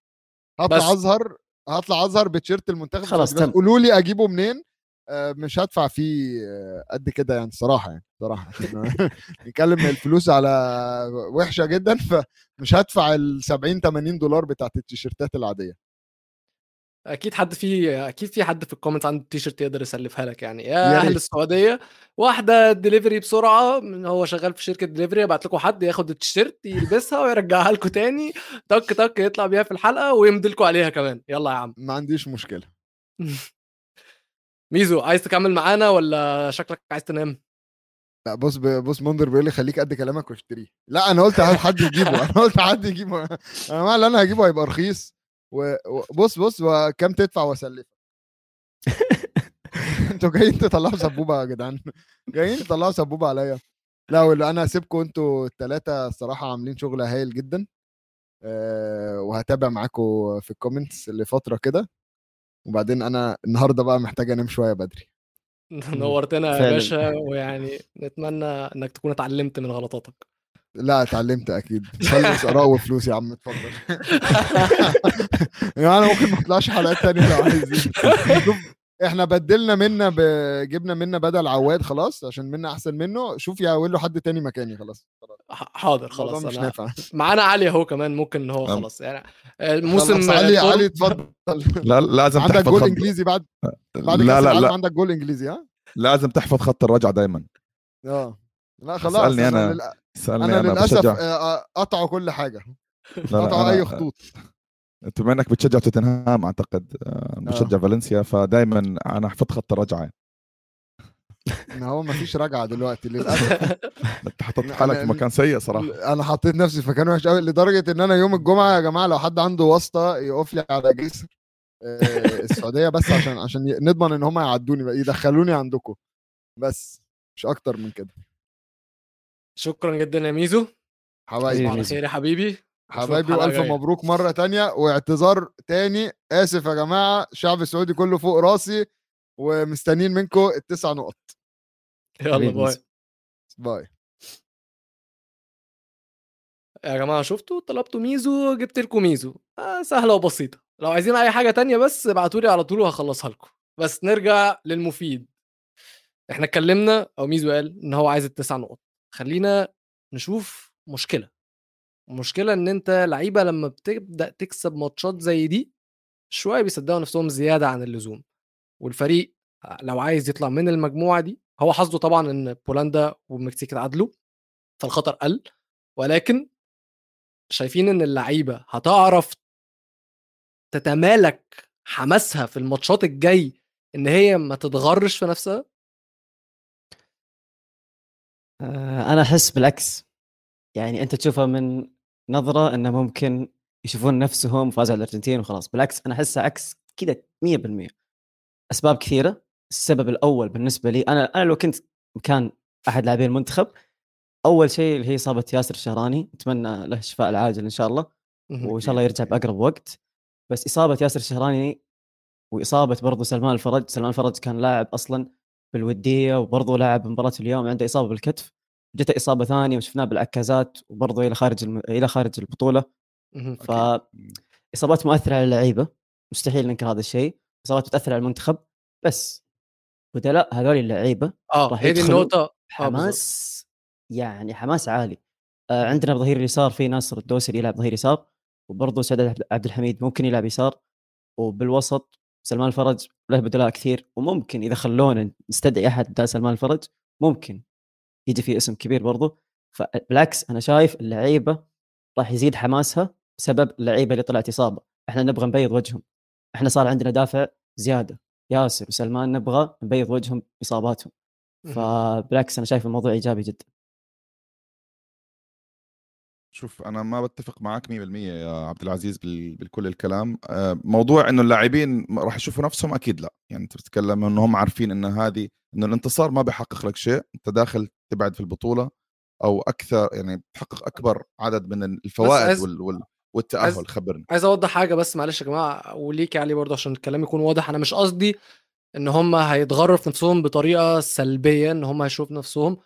Speaker 4: هطلع. اظهر هطلع اظهر بتيشيرت المنتخب
Speaker 2: خلاص تم.
Speaker 4: قولوا لي أجيبه منين مش هدفع فيه آه، قد كده يعني الصراحه يعني صراحة. (laughs) نتكلم الفلوس على وحشة جدا فمش هدفع ال 70 80 دولار بتاعت التيشيرتات العادية.
Speaker 1: أكيد حد في أكيد في حد في ال comments عنده تيشرت يقدر يسلفها لك يعني. يا,
Speaker 4: يا أهل.
Speaker 1: السعودية واحدة دليفري بسرعة من هو شغال في شركة دليفري يبعت لكم حد ياخد التيشيرت يلبسها ويرجعها لكم تاني تك تك يطلع بيها في الحلقة ويمضي لكم عليها كمان. يلا يا عم.
Speaker 4: ما عنديش مشكلة. (laughs)
Speaker 1: ميزو عايز تكمل معانا ولا شكلك عايز تنام؟
Speaker 4: لا بص بص منذر بيقول لي خليك قد كلامك واشتريه. لا أنا قلت حد يجيبه؟ (laughs) أنا قلت حد يجيبه؟ أنا اللي أنا هجيبه هيبقى رخيص. وبص بص وكم تدفع وأسلفك؟ (laughs) أنتوا جايين تطلعوا سبوبة يا جدعان. جايين تطلعوا سبوبة عليا. لا أنا هسيبكم أنتوا الثلاثه الصراحة عاملين شغل هايل جدا. أه وهتابع معاكم في الكومنتس لفترة كده. وبعدين أنا النهارده بقى محتاج أنام شوية بدري. (laughs)
Speaker 1: نورتنا يا. باشا ويعني نتمنى إنك تكون اتعلمت من غلطاتك.
Speaker 4: لا اتعلمت أكيد. خلص اراء وفلوس يا عم اتفضل. (laughs) يعني أنا ممكن ما أطلعش حلقات تانية لو عايزين. إحنا بدلنا منا ب... جبنا منا بدل عواد خلاص عشان منا أحسن منه. شوف يا له حد تاني مكاني خلاص خلاص.
Speaker 1: حاضر خلاص
Speaker 4: مش
Speaker 1: أنا
Speaker 4: نافع.
Speaker 1: معانا علي أهو كمان ممكن إن هو
Speaker 3: نعم.
Speaker 1: خلاص يعني الموسم
Speaker 4: خلاص، علي
Speaker 1: طول-
Speaker 4: علي اتفضل.
Speaker 3: لا لازم
Speaker 4: عندك
Speaker 3: تحفظ
Speaker 4: جول
Speaker 3: خط
Speaker 4: إنجليزي بعد بعد
Speaker 3: لا لا لا.
Speaker 4: عندك جول إنجليزي ها؟
Speaker 3: لازم تحفظ خط الرجعة دائما
Speaker 4: آه. لا خلاص
Speaker 3: اسألني أنا.
Speaker 4: لل...
Speaker 3: سالني أنا
Speaker 4: للأسف
Speaker 3: بشجع.
Speaker 4: آه، قطعوا كل
Speaker 3: حاجة.
Speaker 4: قطعوا
Speaker 3: أي
Speaker 4: خطوط.
Speaker 3: انت بما إنك بتشجع توتنهام أعتقد آه، بشجع فالنسيا فدائما أنا حفظت خط الرجعة.
Speaker 4: إن هو ما فيش رجعة دلوقتي للأسف. (laughs)
Speaker 3: أنت حطيت حالك في مكان سيء صراحة.
Speaker 4: أنا حطيت نفسي في مكان وحش قوي لدرجة إن أنا يوم الجمعة يا جماعة لو حد عنده واسطة يقف لي على جسر آه، (laughs) السعودية بس عشان عشان نضمن إن هم يعدوني بقى يدخلوني عندكم. بس مش أكتر من كده.
Speaker 1: شكرا جدا يا ميزو.
Speaker 4: حبايبي.
Speaker 1: على. خير يا حبيبي.
Speaker 4: حبايبي
Speaker 1: وألف.
Speaker 4: مبروك مرة تانية. واعتذار تاني. آسف يا جماعة. الشعب السعودي كله فوق راسي. ومستنيين منكم التسع نقط.
Speaker 1: يلا باي.
Speaker 4: باي.
Speaker 1: يا جماعة شفتوا؟ طلبتوا ميزو جبت لكم ميزو. آه سهلة وبسيطة. لو عايزين أي حاجة تانية بس ابعتوا لي على طول وهخلصها لكم. بس نرجع للمفيد. إحنا اتكلمنا أو ميزو قال إن هو عايز التسع نقط. خلينا نشوف مشكلة. المشكلة إن أنت لعيبة لما بتبدأ تكسب ماتشات زي دي شوية بيصدقوا نفسهم زيادة عن اللزوم. والفريق لو عايز يطلع من المجموعة دي هو حظه طبعا إن بولندا والمكسيك اتعادلوا فالخطر قل ولكن شايفين إن اللعيبة هتعرف تتمالك حماسها في الماتشات الجاي إن هي ما تتغرش في نفسها؟
Speaker 2: آه، أنا أحس بالعكس. يعني أنت تشوفها من نظرة انه ممكن يشوفون نفسهم فازوا على الأرجنتين وخلاص. بالعكس أنا أحسها عكس كذا 100% أسباب كثيرة. السبب الأول بالنسبة لي أنا أنا لو كنت مكان أحد لاعبين المنتخب أول شيء اللي هي إصابة ياسر الشهراني أتمنى له الشفاء العاجل إن شاء الله وإن شاء الله يرجع بأقرب وقت. بس إصابة ياسر الشهراني وإصابة برضو سلمان الفرج سلمان الفرج كان لاعب أصلا بالودية وبرضه لاعب مباراة اليوم عنده إصابة بالكتف. جته إصابة ثانية وشفناه بالعكازات وبرضه إلى خارج الم... إلى خارج البطولة.
Speaker 1: مهم.
Speaker 2: فاصابات مؤثرة على اللعيبة مستحيل ننكر هذا الشيء. إصابات بتأثر على المنتخب بس بدلاء هذول
Speaker 1: اللعيبة آه
Speaker 2: يدخلوا
Speaker 1: النقطة آه،.
Speaker 2: حماس يعني حماس عالي. آه عندنا بظهير اليسار في ناصر الدوسري يلعب ظهير يسار وبرضه سعد عبد- الحميد ممكن يلعب يسار وبالوسط سلمان الفرج له بدلاء كثير وممكن إذا خلونا نستدعي أحد بدال سلمان الفرج ممكن يجي فيه اسم كبير برضه. فبالعكس أنا شايف اللعيبة راح يزيد حماسها بسبب اللعيبة اللي طلعت إصابة. إحنا نبغى نبيض وجههم. إحنا صار عندنا دافع زيادة. ياسر وسلمان نبغى نبيض وجههم
Speaker 1: بإصاباتهم.
Speaker 2: فبالعكس أنا شايف الموضوع إيجابي جدا.
Speaker 3: شوف أنا ما بتفق معك 100% يا عبد العزيز بال- بالكل الكلام. آه، موضوع إنه اللاعبين راح يشوفوا نفسهم أكيد لا. يعني أنت بتتكلم إنه هم عارفين إن هذه إنه الانتصار ما بيحقق لك شيء. أنت داخل تبعد في البطولة أو أكثر يعني تحقق أكبر عدد من الفوائد
Speaker 1: عايز-
Speaker 3: وال
Speaker 1: عايز-
Speaker 3: والتأهل خبرني.
Speaker 1: عايز أوضح حاجة بس معلش يا جماعة وليك علي برضه عشان الكلام يكون واضح. أنا مش قصدي إن هم هيتغروا في نفسهم بطريقة سلبية إن هم هيشوفوا نفسهم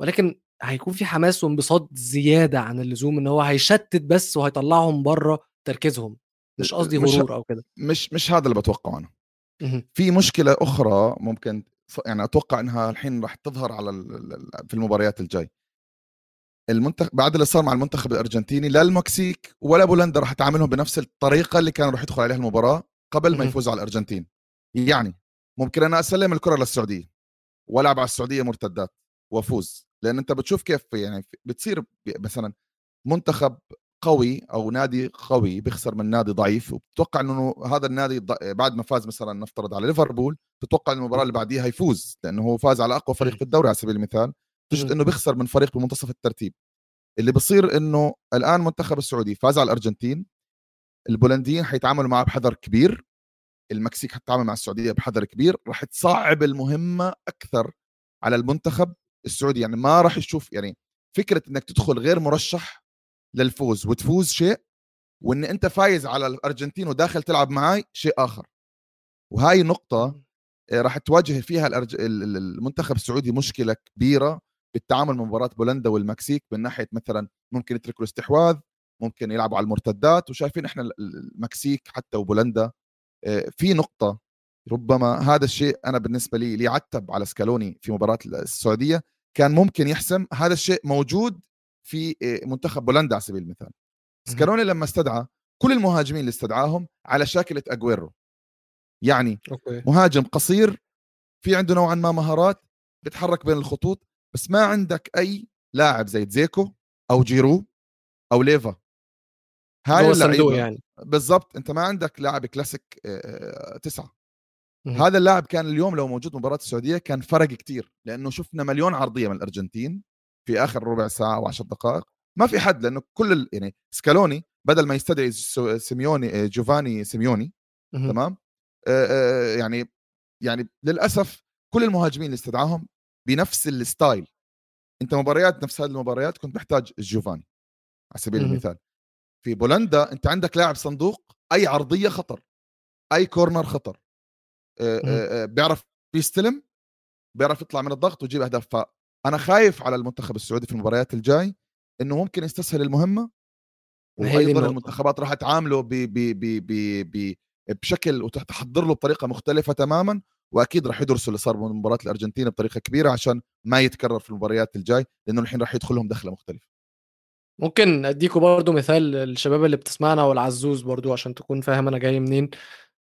Speaker 1: ولكن هيكون في حماس وانبساط زيادة عن اللزوم إن هو هيشتت بس وهيطلعهم بره تركيزهم. مش قصدي
Speaker 3: مش ه-
Speaker 1: غرور أو كده.
Speaker 3: مش مش هذا اللي بتوقعه
Speaker 1: أنا.
Speaker 3: في مشكلة أخرى ممكن يعني أتوقع إنها الحين راح تظهر على في المباريات الجاي. المنتخب بعد اللي صار مع المنتخب الأرجنتيني لا المكسيك ولا بولندا راح تعاملهم بنفس الطريقة اللي كانوا راح يدخل عليها المباراة قبل ما. يفوزوا على الأرجنتين. يعني ممكن أنا أسلم الكرة للسعودية وألعب على السعودية مرتدات وأفوز. لأن أنت بتشوف كيف يعني بتصير مثلا منتخب قوي أو نادي قوي بيخسر من نادي ضعيف وبتتوقع إنه هذا النادي بعد ما فاز مثلا نفترض على ليفربول تتوقع المباراة اللي بعديها يفوز لأنه هو فاز على أقوى فريق في الدوري على سبيل المثال. تجد. إنه بيخسر من فريق بمنتصف الترتيب. اللي بصير إنه الآن منتخب السعودي فاز على الأرجنتين البولنديين حيتعاملوا معه بحذر كبير المكسيك حتتعامل مع السعودية بحذر كبير راح تصعب المهمة أكثر على المنتخب السعودي. يعني ما راح يشوف يعني فكرة إنك تدخل غير مرشح للفوز وتفوز شيء وإن أنت فايز على الأرجنتين وداخل تلعب معاي شيء آخر. وهاي نقطة آه، راح تواجه فيها المنتخب السعودي مشكلة كبيرة بالتعامل مع مباراة بولندا والمكسيك من ناحية مثلا ممكن يتركوا الاستحواذ ممكن يلعبوا على المرتدات وشايفين إحنا ال- ال- المكسيك حتى وبولندا آه، في نقطة ربما هذا الشيء أنا بالنسبة لي لي عتب على سكالوني في مباراة السعودية كان ممكن يحسم هذا الشيء موجود في آه، منتخب بولندا على سبيل المثال. سكالوني لما استدعى كل المهاجمين اللي استدعاهم على شاكلة اجويرو يعني
Speaker 1: okay.
Speaker 3: مهاجم قصير في عنده نوعا ما مهارات بيتحرك بين الخطوط بس ما عندك أي لاعب زي دجيكو أو جيرو أو ليفا. هاي اللعيبة
Speaker 1: يعني.
Speaker 3: بالضبط أنت ما عندك لاعب كلاسيك
Speaker 1: تسعة.
Speaker 3: هذا اللاعب كان اليوم لو موجود مباراة السعودية كان فرق كتير لأنه شفنا مليون عرضية من الأرجنتين في آخر ربع ساعة أو عشر دقائق. ما في حد لأنه كل ال... يعني سكالوني بدل ما يستدعي سيميوني جوفاني سيميوني. تمام؟ آه، آه، يعني يعني للأسف كل المهاجمين اللي استدعاهم بنفس ال style أنت مباريات نفس هذه المباريات كنت محتاج جوفاني على سبيل. المثال في بولندا أنت عندك لاعب صندوق أي عرضية خطر أي corner خطر آه،. آه، آه، بيعرف بيستلم بيعرف يطلع من الضغط ويجيب أهداف فانا خايف على المنتخب السعودي في المباريات الجاي إنه ممكن يستسهل المهمة
Speaker 1: وأيضا.
Speaker 3: المنتخبات راح تعامله ب ب ب ب ب بشكل وتحضر له بطريقة مختلفة تماما وأكيد راح يدرسوا اللي صار من مباراه الأرجنتين بطريقة كبيرة عشان ما يتكرر في المباريات الجاي لأنه الحين راح يدخلهم دخلة مختلفة.
Speaker 1: ممكن أديكوا برضو مثال للشباب اللي بتسمعنا والعزوز برضو عشان تكون فاهم أنا جاي منين.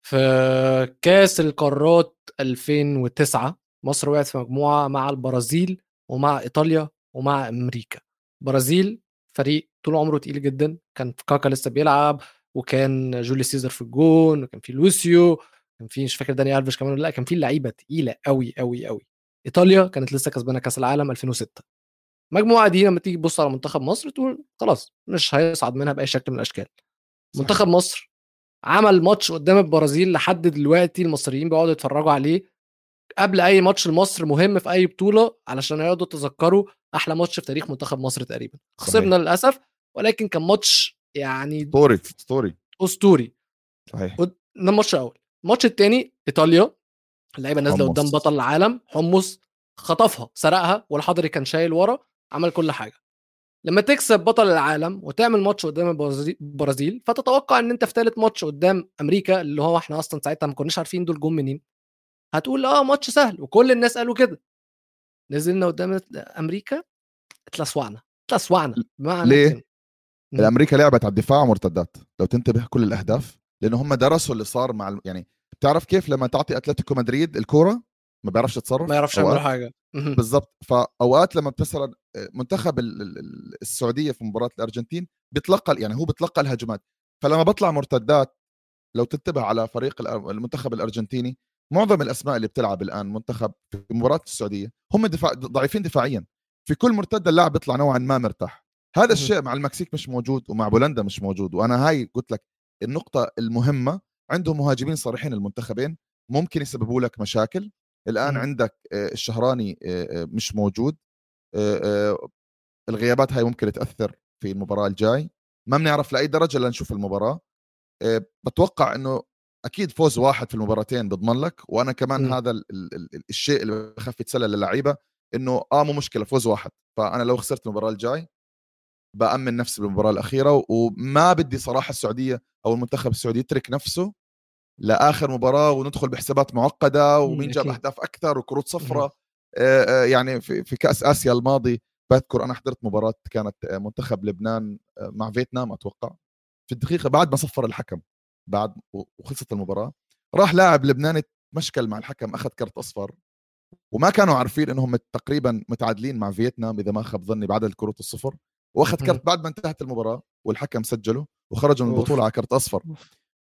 Speaker 1: في كأس القارات 2009 مصر وقعت في مجموعة مع البرازيل ومع إيطاليا ومع أمريكا. البرازيل فريق طول عمره تقيل جدا كان كاكا لسه بيلعب وكان جوليو سيزر في الجون وكان في لوسيو كان في مش فاكر داني ألفيش كمان ولا لأ كان في لعيبة تقيلة قوي قوي قوي إيطاليا كانت لسه كسبانة كأس العالم 2006 المجموعه دي لما تيجي تبص على منتخب مصر تقول خلاص مش هيصعد منها بأي شكل من الأشكال.
Speaker 3: صح.
Speaker 1: منتخب مصر عمل ماتش قدام البرازيل لحد دلوقتي المصريين بيقعدوا يتفرجوا عليه. قبل أي ماتش لمصر مهم في أي بطولة علشان يقعدوا يتذكروا أحلى ماتش في تاريخ منتخب مصر تقريبا.
Speaker 3: صحيح.
Speaker 1: خسرنا للأسف ولكن كان ماتش يعني
Speaker 3: أسطوري أسطوري
Speaker 1: أسطوري.
Speaker 3: صحيح.
Speaker 1: ده الماتش الأول الماتش الثاني إيطاليا اللعيبة
Speaker 3: نازلة.
Speaker 1: قدام بطل العالم حمص خطفها سرقها والحضري كان شايل ورا عمل كل حاجة. لما تكسب بطل العالم وتعمل ماتش قدام البرازيل- فتتوقع إن أنت في ثالث ماتش قدام أمريكا اللي هو إحنا أصلا ساعتها ما كناش عارفين دول جم منين هتقول آه ماتش سهل وكل الناس قالوا كده. نزلنا قدام أمريكا اتلسوعنا اتلسوعنا بمعنى
Speaker 3: ليه؟ الأمريكا لعبت على الدفاع مرتدات. لو تنتبه كل الأهداف لأنه هم درسوا اللي صار مع الم- يعني بتعرف كيف لما تعطي أتلتيكو مدريد الكورة ما بيعرفش يتصرف
Speaker 1: ما يعرفش؟ يعمل حاجة.
Speaker 3: بالضبط فأوقات لما منتخب ال- ال- ال- السعودية في مباراة الأرجنتين بيتلقى يعني هو بيتلقى الهجمات فلما بطلع مرتدات لو تنتبه على فريق المنتخب الأرجنتيني معظم الأسماء اللي بتلعب الآن منتخب في مباراة السعودية هم دفاع ضعيفين دفاعيا في كل مرتدة اللاعب بيطلع نوعا ما مرتاح هذا. الشيء مع المكسيك مش موجود ومع بولندا مش موجود وأنا هاي قلت لك النقطة المهمة عندهم مهاجمين صريحين المنتخبين ممكن يسببوا لك مشاكل الآن
Speaker 1: مم.
Speaker 3: عندك آه، الشهراني آه، آه، مش موجود الغيابات هاي ممكن تأثر في المباراة الجاي ما بنعرف لأي درجة لنشوف المباراة بتوقع إنه أكيد فوز واحد في المباراتين بضمن لك وأنا كمان
Speaker 1: مم.
Speaker 3: هذا ال ال ال الشيء اللي بخفي يتسلى للعيبة إنه آه مو مشكلة فوز واحد فأنا لو خسرت المباراة الجاي بأمن نفسي بالمباراة الأخيرة وما بدي صراحة السعودية أو المنتخب السعودي يترك نفسه لآخر مباراة وندخل بحسابات معقدة ومين جاب. أهداف أكثر وكروت صفراء يعني في في كأس آسيا الماضي بذكر أنا حضرت مباراة كانت منتخب لبنان مع فيتنام أتوقع. في الدقيقة بعد ما صفر الحكم بعد وخلصت المباراة راح لاعب لبناني مشكل مع الحكم أخذ كرت أصفر. وما كانوا عارفين إنهم تقريبا متعادلين مع فيتنام إذا ما خاب ظني بعدد الكروت الصفر. واخذ. كرت بعد ما انتهت المباراة والحكم سجله وخرجوا من. البطوله على كرت
Speaker 1: أصفر.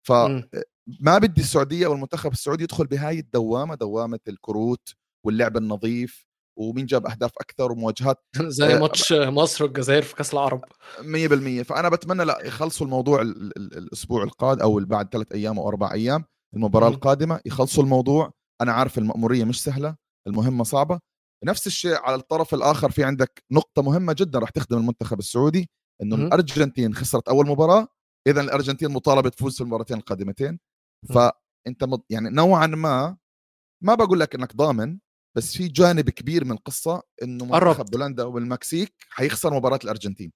Speaker 3: فما بدي السعودية والمنتخب السعودي يدخل بهاي الدوامة دوامة الكروت واللعب النظيف ومين جاب أهداف أكثر ومواجهات (laughs)
Speaker 1: زي
Speaker 3: آه،
Speaker 1: ماتش مصر والجزائر في كأس العرب
Speaker 3: 100% فأنا بتمنى لا يخلصوا الموضوع ال- ال- الأسبوع القادم أو بعد ثلاث أيام أو أربع أيام
Speaker 1: المباراة.
Speaker 3: القادمة يخلصوا الموضوع أنا عارف المأمورية مش سهلة المهمة صعبة نفس الشيء على الطرف الآخر في عندك نقطة مهمة جدا راح تخدم المنتخب السعودي
Speaker 1: إنه.
Speaker 3: الأرجنتين خسرت أول مباراة اذا الأرجنتين مطالبة تفوز في المباراتين القادمتين. فانت مض- يعني نوعا ما ما بقول لك إنك ضامن بس في جانب كبير من القصة إنه منتخب. بولندا والمكسيك حيخسر
Speaker 1: مباراة
Speaker 3: الأرجنتين.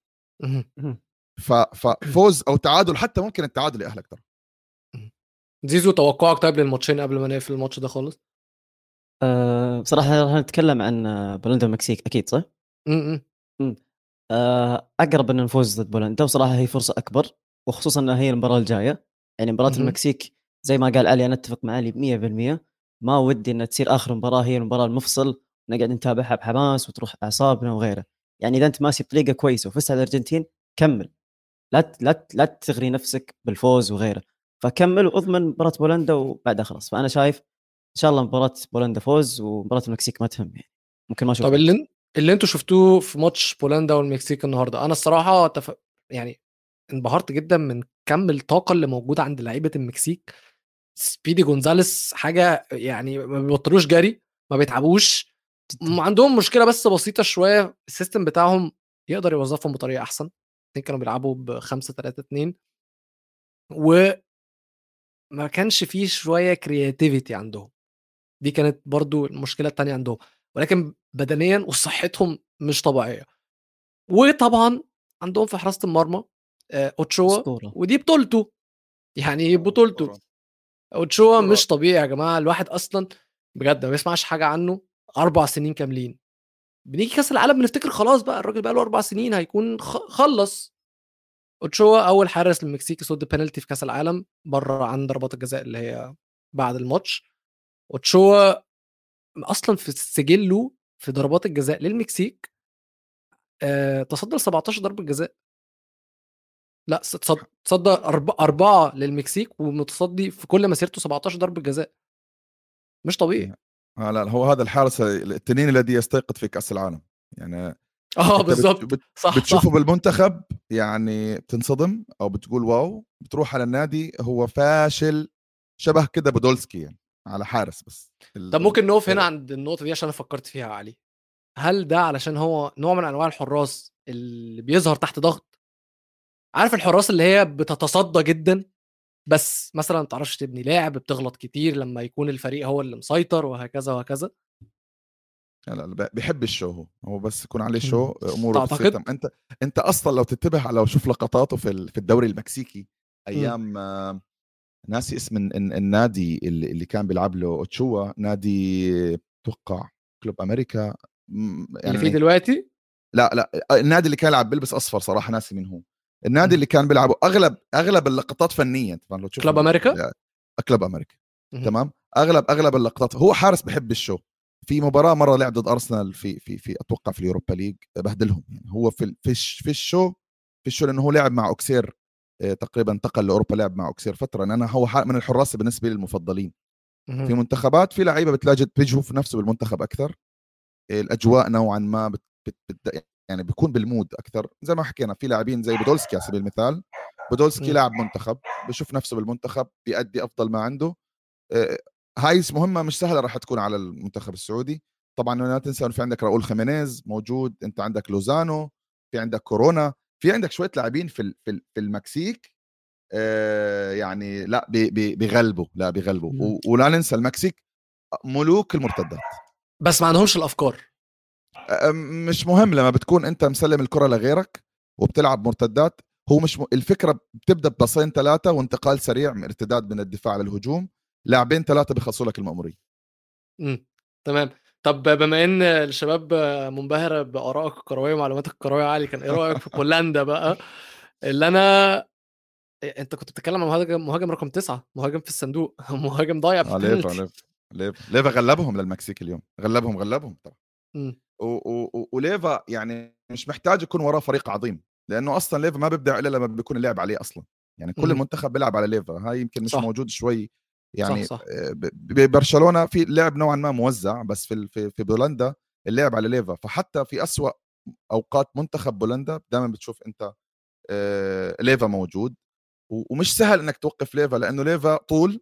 Speaker 3: ففوز أو تعادل حتى ممكن التعادل يأهلك ترى
Speaker 1: زيزو توقعك طيب للماتشين قبل ما نقفل الماتش ده خالص؟
Speaker 2: أه بصراحة راح نتكلم عن آه، بولندا والمكسيك أكيد صح؟
Speaker 1: م- م.
Speaker 2: أه أقرب ان نفوز ضد بولندا وصراحة هي فرصة أكبر وخصوصا إنها هي المباراة الجاية. يعني
Speaker 1: مباراة.
Speaker 2: المكسيك زي ما قال علي أنا أتفق مع علي 100% ما ودي إنها تصير آخر مباراة هي المباراة المفصل نقعد نتابعها بحماس وتروح أعصابنا وغيره يعني إذا أنت ماشي بطريقة كويسة وفزت على الأرجنتين كمل. لا لا لا تغري نفسك بالفوز وغيره. فكمل وأضمن مباراة بولندا وبعدها خلاص. فأنا شايف شاء الله مباراة بولندا فوز ومباراة المكسيك ما تهم يعني. ممكن ما أشوف
Speaker 1: طب اللي اللي أنتوا شفتوه في ماتش بولندا والمكسيك النهارده أنا الصراحة تف... يعني انبهرت جدا من كم الطاقة اللي موجودة عند لعيبة المكسيك. سبيدي جونزاليس حاجة يعني ما بيبطلوش جري ما بيتعبوش. عندهم مشكلة بس بسيطة شوية ال system بتاعهم يقدر يوظفهم بطريقة أحسن. كانوا بيلعبوا ب 5 3 2 و ما كانش فيه شوية creativity عندهم. دي كانت برضو المشكلة التانية عندهم ولكن بدنيا وصحتهم مش طبيعية. وطبعا عندهم في حراسة المرمى آه،
Speaker 2: أوتشوا.
Speaker 1: ودي بطولته يعني بطولته؟
Speaker 3: أوتشوا.
Speaker 1: مش طبيعي يا جماعة الواحد أصلا بجد ما بيسمعش حاجة عنه أربع سنين كاملين. بنيجي كأس العالم بنفتكر خلاص بقى الراجل بقى له أربع سنين هيكون خلص. أوتشوا أول حارس للمكسيك يصد بينالتي في كأس العالم بره عن ضربات الجزاء اللي هي بعد الماتش. اوتشوا أصلا في سجله في ضربات الجزاء للمكسيك آه، تصدى ل 17 ضربة جزاء. لا تصدى أرب- أربعة للمكسيك ومتصدي في كل مسيرته 17 ضربة جزاء. مش طبيعي.
Speaker 3: آه لا هو هذا الحارس التنين الذي يستيقظ في كأس العالم. يعني آه
Speaker 1: بالظبط
Speaker 3: بت-
Speaker 1: صح
Speaker 3: بتشوفه
Speaker 1: صح
Speaker 3: بالمنتخب يعني بتنصدم أو بتقول واو بتروح على النادي هو فاشل شبه كده بودولسكي يعني. على حارس بس ال-
Speaker 1: طب ممكن نقف هنا عند النقطة دي عشان أنا فكرت فيها يا علي. هل ده علشان هو نوع من أنواع الحراس اللي بيظهر تحت ضغط؟ عارف الحراس اللي هي بتتصدى جدا؟ بس مثلا ما تعرفش تبني لاعب بتغلط كتير لما يكون الفريق هو اللي مسيطر وهكذا وهكذا؟
Speaker 3: لا لا بيحب الشو هو هو بس يكون عليه شو أموره
Speaker 1: تعتقد؟
Speaker 3: أنت أنت أصلا لو تنتبه لو شوف لقطاته في في الدوري المكسيكي أيام آه، ناسي اسم الن- الن- النادي اللي كان بيلعب له اوتشوا نادي أتوقع كلوب أمريكا م-
Speaker 1: اللي فيه دلوقتي
Speaker 3: لا لا النادي اللي كان يلعب بيلبس أصفر صراحة ناسي مين هو النادي. اللي كان بيلعبه أغلب أغلب اللقطات فنيه فاهم لو تشوف
Speaker 1: كلوب أمريكا؟
Speaker 3: كلوب
Speaker 1: أمريكا.
Speaker 3: تمام أغلب أغلب اللقطات هو حارس بحب ال show في مباراة مرة لعب ضد أرسنال في في في أتوقع في ال Europa League بهدلهم يعني هو في في الش- في ال show في ال show لأنه هو لعب مع أوكسير تقريبا انتقل لأوروبا لعب مع أوكسير فترة. لأن أنا هو من الحراس بالنسبة لي المفضلين. في. منتخبات في لعيبة بتلاقي بيشوف نفسه بالمنتخب أكثر. الأجواء نوعا ما بت بت بت يعني بيكون بال mood أكثر. زي ما حكينا في لاعبين زي بودولسكي على سبيل المثال. بودولسكي. لاعب منتخب بشوف نفسه بالمنتخب بيأدي أفضل ما عنده. آه، هاي مهمة مش سهلة راح تكون على المنتخب السعودي. طبعا لا تنسى انه في عندك راؤول خيمينيز موجود أنت عندك لوزانو في عندك كورونا. في عندك شوية لاعبين في في ال- في المكسيك آه، يعني لا بي- بي- بيغلبوا لا بيغلبوا
Speaker 2: مم.
Speaker 3: و- ولا ننسى المكسيك ملوك المرتدات.
Speaker 1: بس ما عندهمش
Speaker 3: الأفكار. مش مهم لما بتكون أنت مسلم الكرة لغيرك وبتلعب مرتدات هو مش م... الفكرة بتبدأ بباصين ثلاثة وانتقال سريع من ارتداد من الدفاع للهجوم لاعبين ثلاثة بيخلصوا لك المأمورية.
Speaker 1: إمم تمام. طب بما إن الشباب منبهره بآرائك الكروية ومعلوماتك الكروية عالي كان إيه رأيك في بولندا بقى اللي أنا أنت كنت بتتكلم عن مهاجم مهاجم رقم تسعة مهاجم في الصندوق (laughs) مهاجم ضايع في
Speaker 3: ليفا. ليفا ليفا غلبهم للمكسيك اليوم غلبهم غلبهم طبعا
Speaker 1: مم.
Speaker 3: و... و... و- وليفا يعني مش محتاج يكون وراه فريق عظيم لأنه أصلا ليفا ما بيبدع إلا لما بيكون اللعب عليه أصلا يعني كل
Speaker 1: مم.
Speaker 3: المنتخب بيلعب على ليفا هاي يمكن مش
Speaker 1: صح.
Speaker 3: موجود شوي يعني
Speaker 1: صح، صح.
Speaker 3: آه، ببرشلونه في لعب نوعا ما موزع بس في في, في بولندا اللعب على ليفا فحتى في أسوأ أوقات منتخب بولندا دائما بتشوف أنت آه، ليفا موجود ومش سهل إنك توقف ليفا لأنه ليفا طول.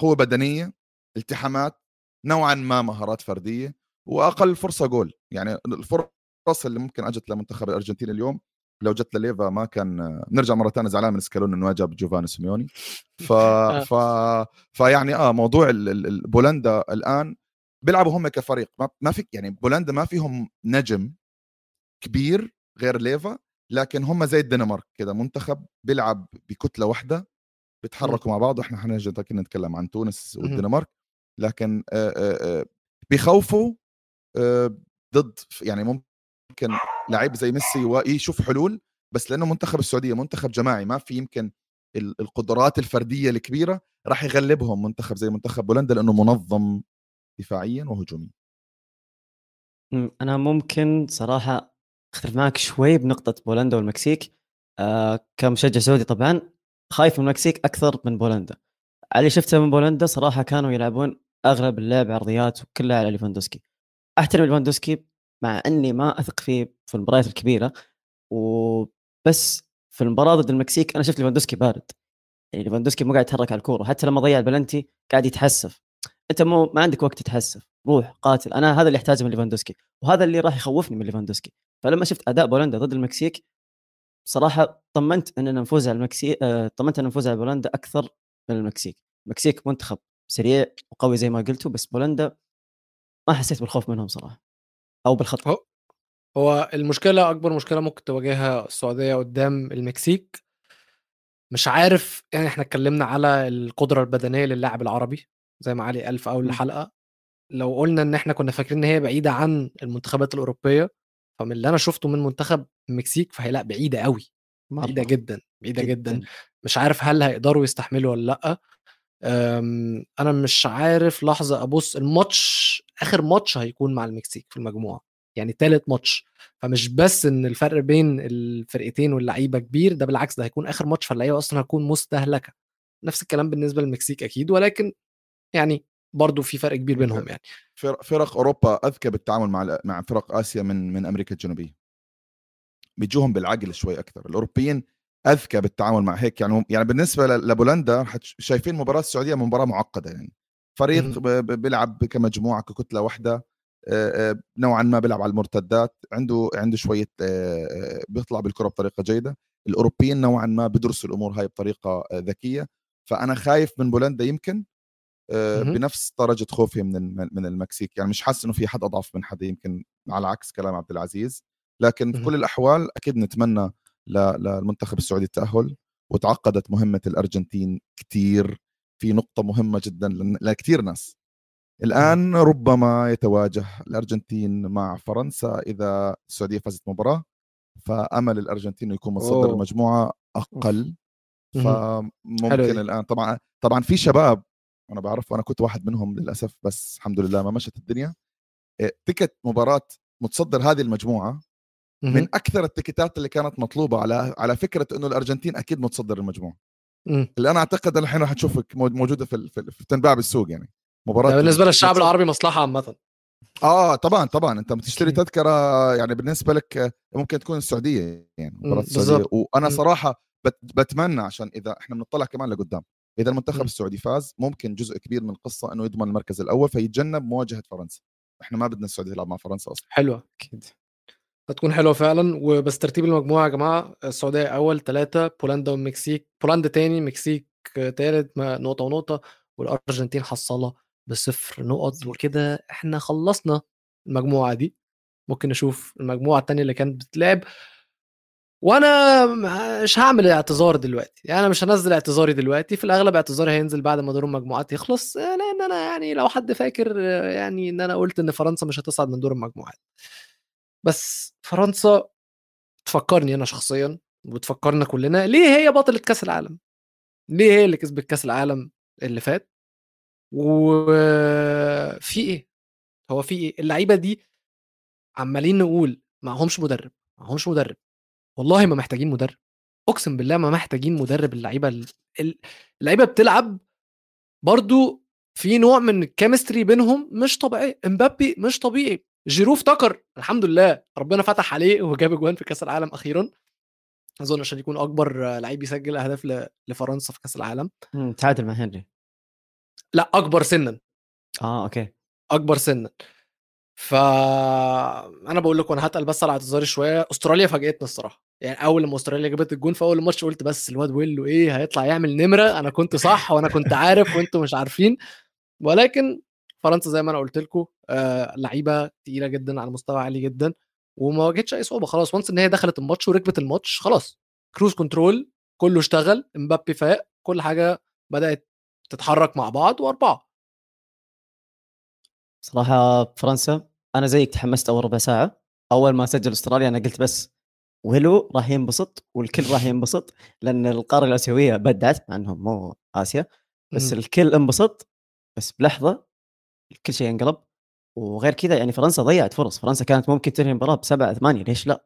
Speaker 3: قوة بدنية التحامات نوعا ما مهارات فردية وأقل فرصة جول يعني الفرص اللي ممكن أجت لمنتخب الأرجنتين اليوم لو جت لليفا ما كان نرجع مرة ثانية زعلان من سكالوني إنه جاب جوفاني سيميوني. ف (laughs) ف فيعني آه موضوع ال- ال- ال- بولندا الآن بيلعبوا هم كفريق. ما, ما في يعني بولندا ما فيهم نجم كبير غير ليفا لكن هم زي الدنمارك كده منتخب بيلعب بكتلة واحدة بيتحركوا مع بعض وإحنا حنرجع نتكلم عن تونس. والدنمارك. لكن آه، آه، آه، بيخوفوا آه، ضد يعني ممكن لعيب زي ميسي و- يشوف حلول بس لأنه منتخب السعودية منتخب جماعي ما في يمكن ال- القدرات الفردية الكبيرة راح يغلبهم منتخب زي منتخب بولندا لأنه منظم دفاعيا وهجوميا.
Speaker 2: أنا ممكن صراحة أختلف معك شوي بنقطة بولندا والمكسيك. آه كمشجع سعودي طبعا خايف من المكسيك أكثر من بولندا. اللي شفته من بولندا صراحة كانوا يلعبون أغلب اللعب عرضيات وكلها على ليفاندوسكي. أحترم ليفاندوسكي مع إني ما أثق فيه في المباريات الكبيرة وبس في المباراة ضد المكسيك أنا شفت ليفاندوسكي بارد. يعني ليفاندوسكي مو قاعد يتحرك على الكورة حتى لما ضيع البلنتي قاعد يتحسف. أنت مو ما عندك وقت تتحسف روح قاتل. أنا هذا اللي أحتاجه من ليفاندوسكي وهذا اللي راح يخوفني من ليفاندوسكي. فلما شفت أداء بولندا ضد المكسيك صراحة طمنت اننا نفوز على المكسيك آه، طمنت ان نفوز على بولندا أكثر من المكسيك. المكسيك منتخب سريع وقوي زي ما قلتوا بس بولندا ما حسيت بالخوف منهم صراحة. أو بالخطر
Speaker 1: هو هو المشكلة أكبر مشكلة ممكن تواجهها السعودية قدام المكسيك مش عارف يعني إحنا اتكلمنا على القدرة البدنية للاعب العربي زي ما علي قال في
Speaker 2: أول.
Speaker 1: الحلقة لو قلنا إن إحنا كنا فاكرين إن هي بعيدة عن المنتخبات الأوروبية فمن اللي أنا شفته من منتخب المكسيك فهي لأ بعيدة قوي
Speaker 2: بعيدة.
Speaker 1: جدا بعيدة جدا, جداً. مش عارف هل هيقدروا يستحملوا ولا لأ أم، أنا مش عارف لحظة أبص الماتش آخر ماتش هيكون مع المكسيك في المجموعة يعني تالت ماتش. فمش بس إن الفرق بين الفرقتين واللعيبة كبير ده بالعكس ده هيكون آخر ماتش فاللعيبة أصلا هتكون مستهلكة. نفس الكلام بالنسبة للمكسيك أكيد ولكن يعني برضو في فرق كبير بينهم يعني.
Speaker 3: فرق, أوروبا أذكى بالتعامل مع مع فرق آسيا من من أمريكا الجنوبية. بيجوهم بالعقل شوي أكثر الأوروبيين أذكى بالتعامل مع هيك يعني يعني بالنسبة لبولندا شايفين مباراة السعودية مباراة معقدة يعني. فريق بيلعب كمجموعة ككتلة واحدة نوعا ما بيلعب على المرتدات عنده عنده شوية بيطلع بالكرة بطريقة جيدة. الأوروبيين نوعا ما بيدرسوا الأمور هاي بطريقة ذكية. فأنا خايف من بولندا يمكن. بنفس درجة خوفي من من المكسيك. يعني مش حاسس إنه في حد أضعف من حد يمكن على عكس كلام عبد العزيز. لكن في. كل الأحوال أكيد نتمنى للمنتخب السعودي التأهل وتعقدت مهمة الأرجنتين كتير. في نقطة مهمة جدا لكثير ناس الآن ربما يتواجه الأرجنتين مع فرنسا إذا السعودية فازت مباراة فأمل الأرجنتين إنه يكون متصدر
Speaker 1: أوه. مهم. حلو
Speaker 3: فممكن
Speaker 1: دي.
Speaker 3: الآن طبعا طبعا في شباب أنا بعرف وأنا كنت واحد منهم للأسف بس الحمد لله ما مشت الدنيا إيه، تيكت مباراة متصدر هذه المجموعة من
Speaker 1: مهم.
Speaker 3: أكثر التيكتات اللي كانت مطلوبة على على فكرة إنه الأرجنتين أكيد متصدر
Speaker 1: المجموعة
Speaker 3: اللي أنا أعتقد الحين راح تشوفك مو- موجودة في في, تنباع بالسوق يعني.
Speaker 1: مباراة بالنسبة للشعب العربي مصلحة عامة.
Speaker 3: آه طبعا طبعا. أنت بتشتري. تذكرة يعني بالنسبة لك ممكن تكون السعودية يعني
Speaker 1: مباراة
Speaker 3: السعودية.
Speaker 1: وأنا.
Speaker 3: صراحة بت بتمنى عشان إذا إحنا بنطلع كمان لقدام. إذا المنتخب
Speaker 1: مم.
Speaker 3: السعودي فاز ممكن جزء كبير من القصة إنه يضمن المركز الأول فيتجنب مواجهة فرنسا. إحنا ما بدنا السعودية تلعب مع فرنسا أصلا.
Speaker 1: حلوة
Speaker 2: أكيد.
Speaker 1: هتكون حلوة فعلا. وبس ترتيب المجموعة يا جماعة السعودية أول ثلاثة بولندا والمكسيك بولندا تاني مكسيك ثالث نقطة ونقطة والأرجنتين حصاله بصفر نقط وكده. إحنا خلصنا المجموعة دي. ممكن نشوف المجموعة التانية اللي كانت بتلعب. وأنا مش هعمل اعتذار دلوقتي. يعني أنا مش هنزل اعتذاري دلوقتي. في الأغلب اعتذاري هينزل بعد ما دور المجموعات يخلص. لأن أنا يعني لو حد فاكر يعني إن أنا قلت إن فرنسا مش هتصعد من دور المجموعات. بس فرنسا تفكرني أنا شخصيا وبتفكرنا كلنا ليه هي بطلة كأس العالم؟ ليه هي اللي كسبت كأس العالم اللي فات؟ وفي إيه؟ هو في إيه؟ اللعيبة دي عمالين نقول معهمش مدرب معهمش مدرب. والله ما محتاجين مدرب. أقسم بالله ما محتاجين مدرب اللعيبة ال- ال- اللعيبة بتلعب برضو في نوع من ال chemistry بينهم مش طبيعي. إمبابي مش طبيعي. جيرو افتكر الحمد لله ربنا فتح عليه وجاب اجوان في كأس العالم أخيرا. أظن عشان يكون أكبر لعيب يسجل أهداف لفرنسا في كأس العالم.
Speaker 2: تعادل مع هنري.
Speaker 1: لأ أكبر سنا.
Speaker 2: آه أوكي.
Speaker 1: أكبر سنا. ف أنا بقول لكم أنا هتقل بس على اعتذاري شوية. أستراليا فاجئتنا الصراحة. يعني أول لما أستراليا جابت الجون في أول الماتش قلت بس الواد ويلو إيه هيطلع يعمل نمرة؟ أنا كنت صح وأنا كنت عارف وأنتم مش عارفين. ولكن فرنسا زي ما أنا قلت لكم آه لعيبة تقيلة جدا على مستوى عالي جدا وما واجهتش أي صعوبة خلاص once إن هي دخلت الماتش وركبت الماتش خلاص كروز كنترول كله اشتغل إمبابي فاق كل حاجة بدأت تتحرك مع بعض وأربعة
Speaker 2: صراحة فرنسا أنا زيك تحمست أول ربع ساعة أول ما سجل أستراليا أنا قلت بس ويلو راح ينبسط والكل راح ينبسط لأن القارة الآسيوية بدعت مع إنهم مو آسيا بس
Speaker 1: مم.
Speaker 2: الكل انبسط بس بلحظة كل شيء انقلب وغير كذا يعني فرنسا ضيعت فرص. فرنسا كانت ممكن تنهي المباراة بسبعة ثمانية ليش لا؟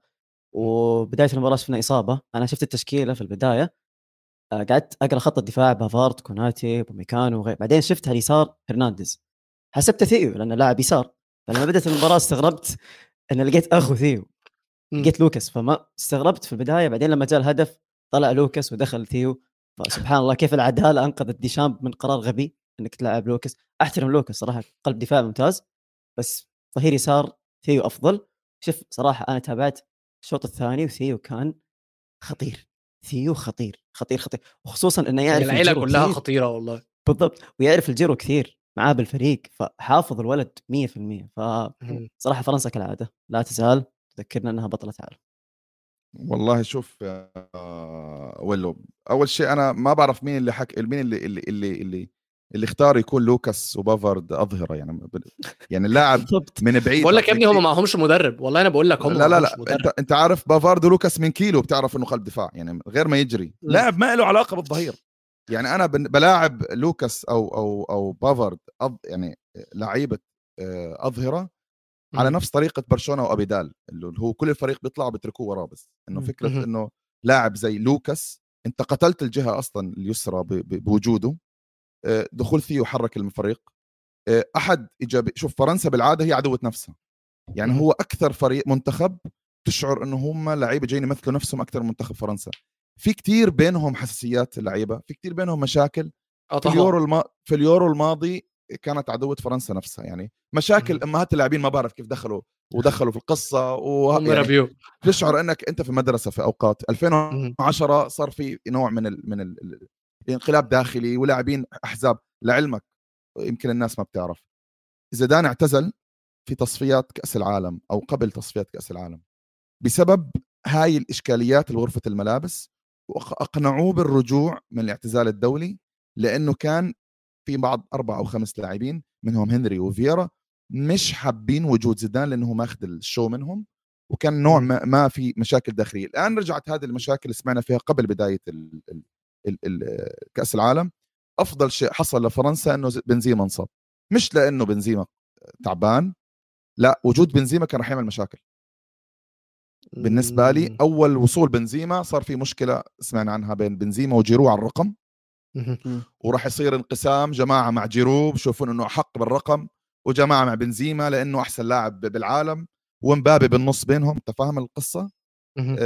Speaker 2: وبداية المباراة شفنا إصابة. أنا شفت التشكيلة في البداية. آه، قعدت أقرأ خط الدفاع بافارد كوناتي بوميكانو وغير. بعدين شفت اليسار هرنانديز. حسبته ثيو لأنه لاعب يسار. فلما بدأت المباراة استغربت إن لقيت أخو ثيو. لقيت لوكاس. فما استغربت في البداية. بعدين لما جاء الهدف طلع لوكاس ودخل ثيو. فسبحان الله كيف العدالة أنقذت ديشامب من قرار غبي. إنك تلعب لوكاس أحترم لوكاس صراحة قلب دفاع ممتاز بس ظهير يسار ثيو أفضل. شوف صراحة أنا تابعت الشوط الثاني وثيو كان خطير ثيو خطير خطير خطير. وخصوصا إنه يعرف العيلة
Speaker 1: كلها
Speaker 2: كثير.
Speaker 1: خطيرة والله.
Speaker 2: بالضبط. ويعرف الجيرو كثير معاه بالفريق فحافظ الولد 100%
Speaker 1: مم.
Speaker 2: فصراحه فرنسا كالعادة لا تزال تذكرنا إنها بطلة عالم.
Speaker 3: والله شوف آه، ولو أول شيء أنا ما بعرف مين اللي حك مين اللي اللي اللي اللي, اللي اختار يكون لوكاس وبافارد أظهرة يعني ب- يعني اللاعب من بعيد.
Speaker 1: بقول لك يا ابني هم معهمش مدرب. والله أنا بقول لك هم
Speaker 3: لا لا لا. أنت أنت عارف بافارد ولوكاس من كيلو بتعرف إنه قلب دفاع يعني غير ما يجري. لاعب ما له علاقة بالظهير. يعني أنا بن- بلاعب لوكاس أو أو أو بافارد أض يعني لعيبة آه، أظهرة على. نفس طريقة برشلونة وأبيدال اللي هو كل الفريق بيطلعوا بيتركوه وراه بس. إنه.
Speaker 1: فكرة.
Speaker 3: إنه لاعب زي لوكاس أنت قتلت الجهة أصلا اليسرى ب- ب- بوجوده. دخول ثيو حرك الفريق آه، أحد إيجابي شوف فرنسا بالعادة هي عدوة نفسها. يعني. هو أكثر فريق منتخب تشعر انه هم لعيبة جايين يمثلوا نفسهم أكثر من منتخب فرنسا. في كتير بينهم حساسيات اللعيبه في كتير بينهم مشاكل.
Speaker 1: آه
Speaker 3: في اليورو الما... في اليورو الماضي كانت عدوة فرنسا نفسها. يعني مشاكل. أمهات اللاعبين ما بعرف كيف دخلوا ودخلوا في
Speaker 1: القصة
Speaker 3: ويعني
Speaker 1: رابيو
Speaker 3: تشعر إنك أنت في مدرسة في أوقات.
Speaker 1: مهم.
Speaker 3: 2010 صار في نوع من ال... من ال... انقلاب داخلي ولاعبين أحزاب لعلمك يمكن الناس ما بتعرف زيدان اعتزل في تصفيات كأس العالم أو قبل تصفيات كأس العالم بسبب هاي الإشكاليات لغرفة الملابس واقنعوه بالرجوع من الاعتزال الدولي لأنه كان في بعض أربع أو خمس لاعبين منهم هنري وفييرا مش حابين وجود زيدان لأنه ماخذ الشو منهم وكان نوع. ما, ما في مشاكل داخلية الآن رجعت هذه المشاكل اللي سمعنا فيها قبل بداية كأس العالم أفضل شيء حصل لفرنسا إنه بنزيما انصاب مش لأنه بنزيما تعبان لا وجود بنزيما كان رح يعمل مشاكل بالنسبة لي. أول وصول بنزيما صار في مشكلة سمعنا عنها بين بنزيما وجيرو على الرقم. وراح يصير انقسام جماعة مع جيرو بشوفون إنه احق بالرقم وجماعة مع بنزيما لأنه أحسن لاعب بالعالم ومبابي بالنص بينهم انت فاهم القصة
Speaker 1: مهم.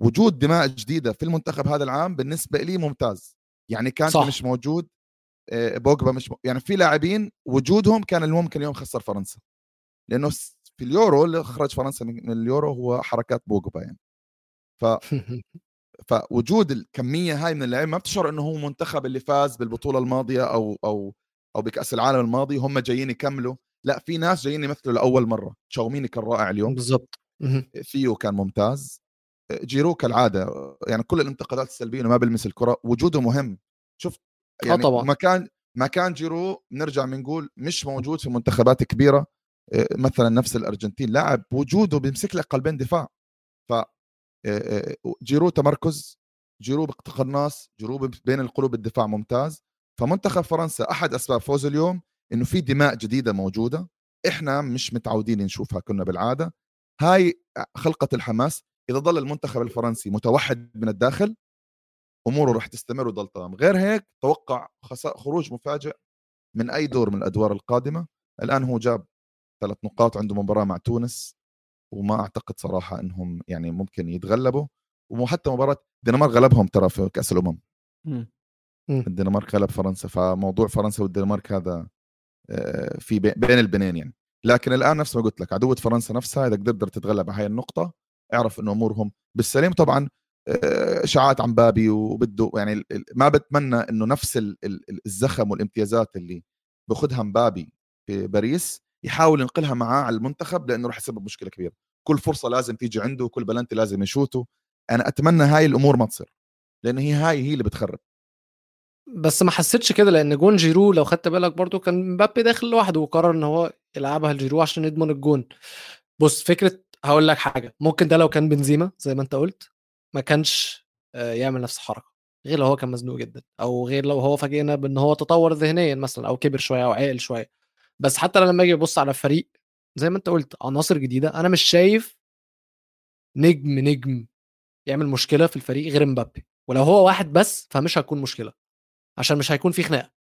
Speaker 3: وجود دماء جديدة في المنتخب هذا العام بالنسبة لي ممتاز. يعني كانت
Speaker 1: صح.
Speaker 3: مش موجود آه، بوجبا مش م... يعني في لاعبين وجودهم كان اللي ممكن اليوم خسر فرنسا. لأنه في اليورو اللي خرج فرنسا من اليورو هو حركات بوجبا يعني. ف (laughs) فوجود الكمية هاي من اللاعبين ما بتشعر إنه هو منتخب اللي فاز بالبطولة الماضية أو أو أو بكأس العالم الماضي هم جايين يكملوا. لا في ناس جايين يمثلوا لأول مرة. شاوميني كان رائع اليوم.
Speaker 1: بالظبط مهم.
Speaker 3: ثيو كان ممتاز. جيرو كالعادة يعني كل الانتقادات السلبية إنه ما بلمس الكرة وجوده مهم. شفت
Speaker 1: آه
Speaker 3: يعني
Speaker 1: طبعاً.
Speaker 3: مكان مكان جيرو بنرجع بنقول مش موجود في منتخبات كبيرة آه، مثلا نفس الأرجنتين لاعب وجوده بيمسك لك قلبين دفاع. ف آه، جيرو تمركز جيرو بقناص جيرو بين القلوب الدفاع ممتاز. فمنتخب فرنسا أحد أسباب فوزه اليوم إنه في دماء جديدة موجودة. إحنا مش متعودين نشوفها كنا بالعادة. هاي خلقة الحماس. إذا ظل المنتخب الفرنسي متوحد من الداخل أموره راح تستمر وضل تمام. غير هيك توقع خروج مفاجئ من أي دور من الأدوار القادمة. الآن هو جاب ثلاث نقاط عنده مباراة مع تونس وما أعتقد صراحة إنهم يعني ممكن يتغلبوا. وحتى مباراة الدنمارك غلبهم ترى في كأس الأمم.
Speaker 2: مم.
Speaker 3: الدنمارك غلب فرنسا فموضوع فرنسا والدنمارك هذا آه، في بي- بين البنين يعني. لكن الآن نفس ما قلت لك عدوة فرنسا نفسها إذا قدرت تتغلب على هاي النقطة اعرف إنه أمورهم بالسليم. طبعا آه، إشاعات عن بابي وبده يعني ما بتمنى إنه نفس ال- ال- الزخم والامتيازات اللي باخذها مبابي في باريس يحاول ينقلها معاه على المنتخب لأنه راح يسبب مشكلة كبيرة. كل فرصة لازم تيجي عنده كل بلنتي لازم يشوته. أنا أتمنى هاي الأمور ما تصير لأن هي هاي هي اللي بتخرب.
Speaker 1: بس ما حسيتش كده لأن جون جيرو لو خدت بالك برضو كان مبابي داخل لوحده وقرر إن هو يلعبها لجيرو عشان يضمن الجون. بص فكرة هقول لك حاجة ممكن ده لو كان بنزيما زي ما انت قلت ما كانش آه، يعمل نفس الحركة غير لو هو كان مزنوق جدا أو غير لو هو فاجئنا بإن هو تطور ذهنيا مثلا أو كبر شوية أو عاقل شوية. بس حتى لما أجي أبص على الفريق زي ما أنت قلت عناصر جديدة أنا مش شايف نجم نجم يعمل مشكلة في الفريق غير مبابي. ولو هو واحد بس فمش هتكون مشكلة عشان مش هيكون في خناقة.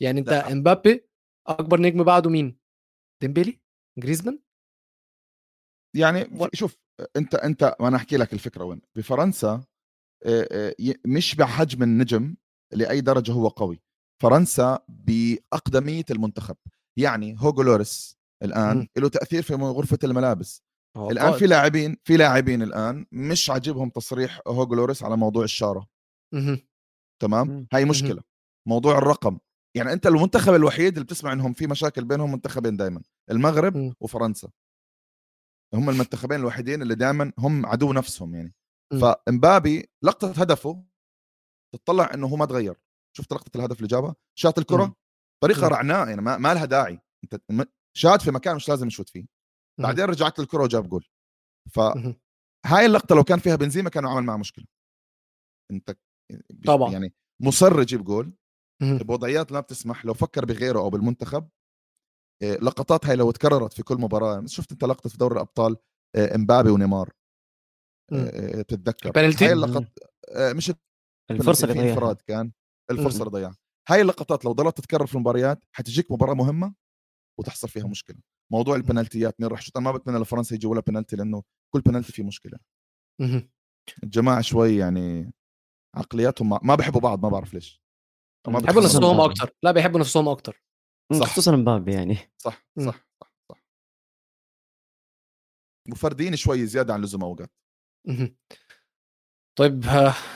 Speaker 1: يعني أنت
Speaker 3: لا.
Speaker 1: إمبابي أكبر نجم بعده مين؟ ديمبلي جريزمان؟
Speaker 3: يعني شوف أنت أنت وأنا أحكي لك الفكرة وين بفرنسا مش بحجم النجم لأي درجة هو قوي فرنسا بأقدمية المنتخب يعني هوجو لوريس الآن
Speaker 1: مم.
Speaker 3: له تأثير في غرفة الملابس
Speaker 1: هو الآن.
Speaker 3: في لاعبين في لاعبين الآن مش عاجبهم تصريح هوجو لوريس على موضوع
Speaker 1: الشارة.
Speaker 3: تمام
Speaker 2: مم.
Speaker 3: هاي. مشكلة موضوع الرقم يعني أنت المنتخب الوحيد اللي بتسمع إنهم في مشاكل بينهم منتخبين دائما المغرب
Speaker 1: مم.
Speaker 3: وفرنسا هم المنتخبين الوحيدين اللي دائما هم عدو نفسهم يعني. فإمبابي لقطة هدفه تطلع إنه هو ما تغير شفت لقطة الهدف اللي جابها شات الكرة.
Speaker 1: طريقة.
Speaker 3: رعناء يعني ما, ما لها داعي أنت شات في مكان مش لازم يشوت فيه. بعدين رجعت الكره وجاب جول
Speaker 1: مهم.
Speaker 3: فهاي اللقطة لو كان فيها بنزيما كانوا عمل معه مشكلة أنت
Speaker 1: طبعاً.
Speaker 3: يعني مصر يجيب جول. بوضعيات لا بتسمح لو فكر بغيره أو بالمنتخب لقطات هاي لو تكررت في كل مباراة شفت انت لقطة في دوري الأبطال إيه، إمبابي ونيمار
Speaker 1: مم.
Speaker 3: إيه، بتتذكر
Speaker 1: بنالتي؟
Speaker 3: هاي اللقط إيه، مش
Speaker 2: الفرصة اللي ضيعها
Speaker 3: انفراد كان
Speaker 1: الفرصة.
Speaker 3: اللي ضيعها هاي اللقطات لو ضلت تتكرر في المباريات حتجيك مباراة مهمة وتحصل فيها مشكلة موضوع البنالتيات مين راح يشوط أنا ما بتمنى لفرنسا يجي ولا بنالتي لأنه كل بنالتي فيه
Speaker 1: مشكلة.
Speaker 3: الجماعة شوي يعني عقلياتهم ما, ما بيحبوا بعض ما بعرف ليش ما
Speaker 2: مم.
Speaker 1: بيحبوا نفسهم. أكتر لا بيحبوا نفسهم أكتر
Speaker 2: مم،
Speaker 3: صح.
Speaker 2: خصوصا مبابي يعني.
Speaker 3: صح
Speaker 1: مم.
Speaker 3: صح صح صح. مفردين شوي زيادة عن اللزوم
Speaker 1: أوقات. طيب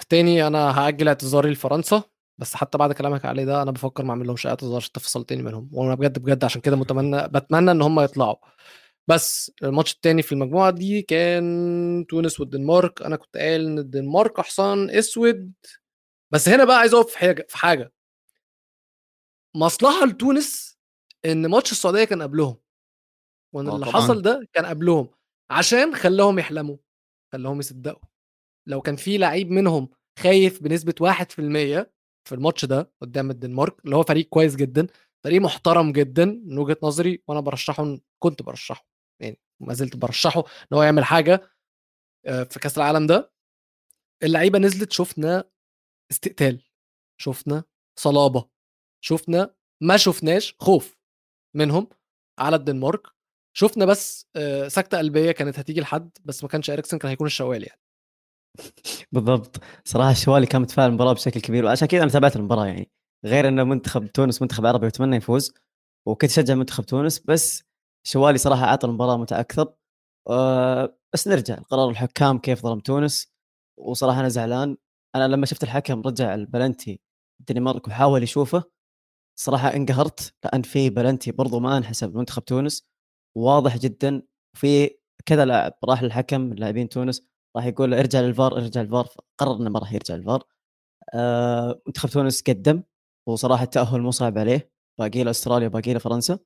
Speaker 1: تاني أنا هأجل اعتذاري لفرنسا بس حتى بعد كلامك عليه ده أنا بفكر ما اعمل لهمش اعتذار عشان تفصل تاني منهم. وأنا بجد بجد عشان كده متمنى بتمنى إن هم يطلعوا. بس الماتش التاني في المجموعة دي كان تونس والدنمارك. أنا كنت قايل إن الدنمارك حصان أسود. بس هنا بقى عايز أقف في حاجة في حاجة. مصلحة لتونس إن ماتش السعودية كان قبلهم وإن
Speaker 3: آه
Speaker 1: اللي
Speaker 3: طبعاً.
Speaker 1: حصل ده كان قبلهم عشان خلاهم يحلموا خلاهم يصدقوا لو كان في لعيب منهم خايف بنسبة 1% في الماتش ده قدام الدنمارك اللي هو فريق كويس جدا فريق محترم جدا من وجهة نظري وأنا برشحه كنت برشحه يعني ما زلت برشحه إن هو يعمل حاجة آه، في كأس العالم ده اللعيبة نزلت شفنا استقتال شفنا صلابة شفنا ما شفناش خوف منهم على الدنمارك. شفنا بس آه، سكتة قلبية كانت هتيجي لحد بس ما كانش اريكسن كان هيكون الشوالي يعني. (laughs)
Speaker 2: بالضبط. صراحة الشوالي كان متفاعل المباراة بشكل كبير وعشان كذا أنا تابعت المباراة يعني. غير إنه منتخب تونس منتخب عربي واتمنى يفوز وكنت أشجع منتخب تونس بس شوالي صراحة أعطى المباراة متعه أكثر أه بس نرجع قرار الحكام كيف ظلم تونس وصراحة أنا زعلان. أنا لما شفت الحكم رجع البلنتي الدنمارك وحاول يشوفه صراحة انقهرت لأن في بلنتي برضو ما انحسب منتخب تونس. واضح جدا في كذا لاعب راح للحكم لاعبين تونس راح يقول له ارجع للفار ارجع للفار قرر إنه ما راح يرجع للفار. آه منتخب تونس قدم وصراحة التأهل مو صعب عليه. باقي له أستراليا باقي له فرنسا.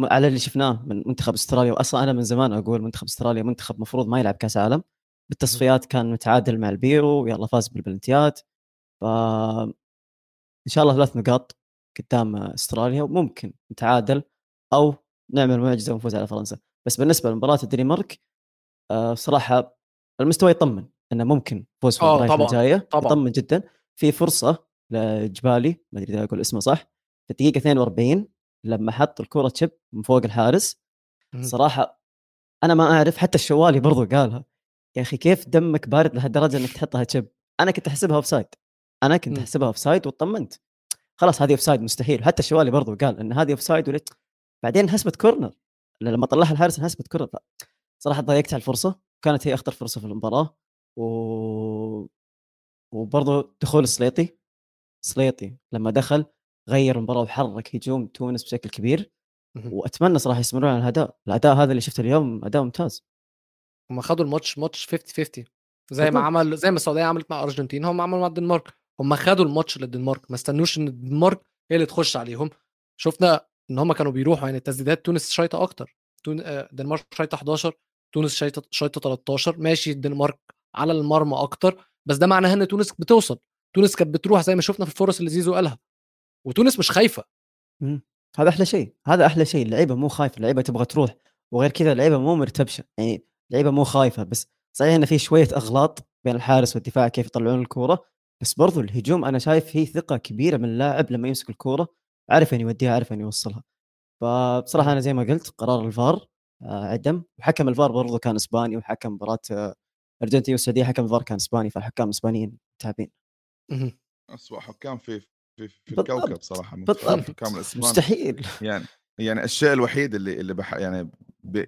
Speaker 2: على اللي شفناه من منتخب أستراليا واصلا أنا من زمان أقول منتخب أستراليا منتخب مفروض ما يلعب كأس عالم. بالتصفيات كان متعادل مع البيرو ويلا فاز بالبلنتيات. ف إن شاء الله ثلاث نقاط. قدام استراليا وممكن نتعادل أو نعمل معجزة ونفوز على فرنسا. بس بالنسبة لمباراة الدنمارك آه، صراحة المستوى يطمن إنه ممكن فوز في المباراه الجاية.
Speaker 1: طبعاً.
Speaker 2: يطمن جدا. في فرصة لجبالي ما أدري إذا أقول اسمه صح في الدقيقة 42 لما حط الكرة chip من فوق الحارس. صراحة أنا ما أعرف حتى الشوالي برضو قالها يا أخي كيف دمك بارد لهالدرجة إنك تحطها chip أنا كنت أحسبها offside أنا كنت. أحسبها offside واطمنت خلاص هذه offside مستحيل. حتى الشوالي برضو قال إن هذه offside وليت بعدين انحسبت corner. لما طلعها الحارس انحسبت corner. صراحة ضيقت على الفرصة. كانت هي أخطر فرصة في المباراة. و وبرضو دخول السليطي سليطي لما دخل غير المباراة وحرك هجوم تونس بشكل كبير. وأتمنى صراحة يستمرون على الأداء. الأداء هذا اللي شفته اليوم أداء ممتاز.
Speaker 1: هم خدوا الماتش ماتش 50 50 زي ما. عمل زي ما السعودية عملت مع الارجنتين هم عملوا مع الدنمارك. هم خدوا الماتش للدنمارك ما استنوش إن الدنمارك هي اللي تخش عليهم. شفنا إن هم كانوا بيروحوا يعني التسديدات تونس شايطة أكتر. تون... آه، الدنمارك شايطة 11 تونس شايطة شايطة 13 ماشي الدنمارك على المرمى أكتر بس ده معناه إن تونس بتوصل. تونس كانت بتروح زي ما شفنا في الفرص اللي زيزو قالها. وتونس مش خايفة.
Speaker 2: مم. هذا أحلى شيء هذا أحلى شيء اللعيبة مو خايفة اللعيبة تبغى تروح. وغير كذا اللعيبة مو مرتبشة يعني اللعيبة مو خايفة بس صحيح انه في شوية إغلاط بين الحارس والدفاع كيف يطلعون الكورة بس برضو الهجوم أنا شايف فيه ثقة كبيرة من اللاعب لما يمسك الكورة عارف ان يوديها عارف ان يوصلها فبصراحة أنا زي ما قلت قرار الفار آه، عدم وحكم الفار برضو كان إسباني وحكم مباراة آه، الارجنتين والسعودية حكم الفار كان إسباني فالحكام الاسبانيين متعبين
Speaker 1: مهم.
Speaker 3: اسوء حكام في في, في. الكوكب صراحة من
Speaker 2: بالضبط. مستحيل
Speaker 3: يعني يعني الشيء الوحيد اللي اللي بح يعني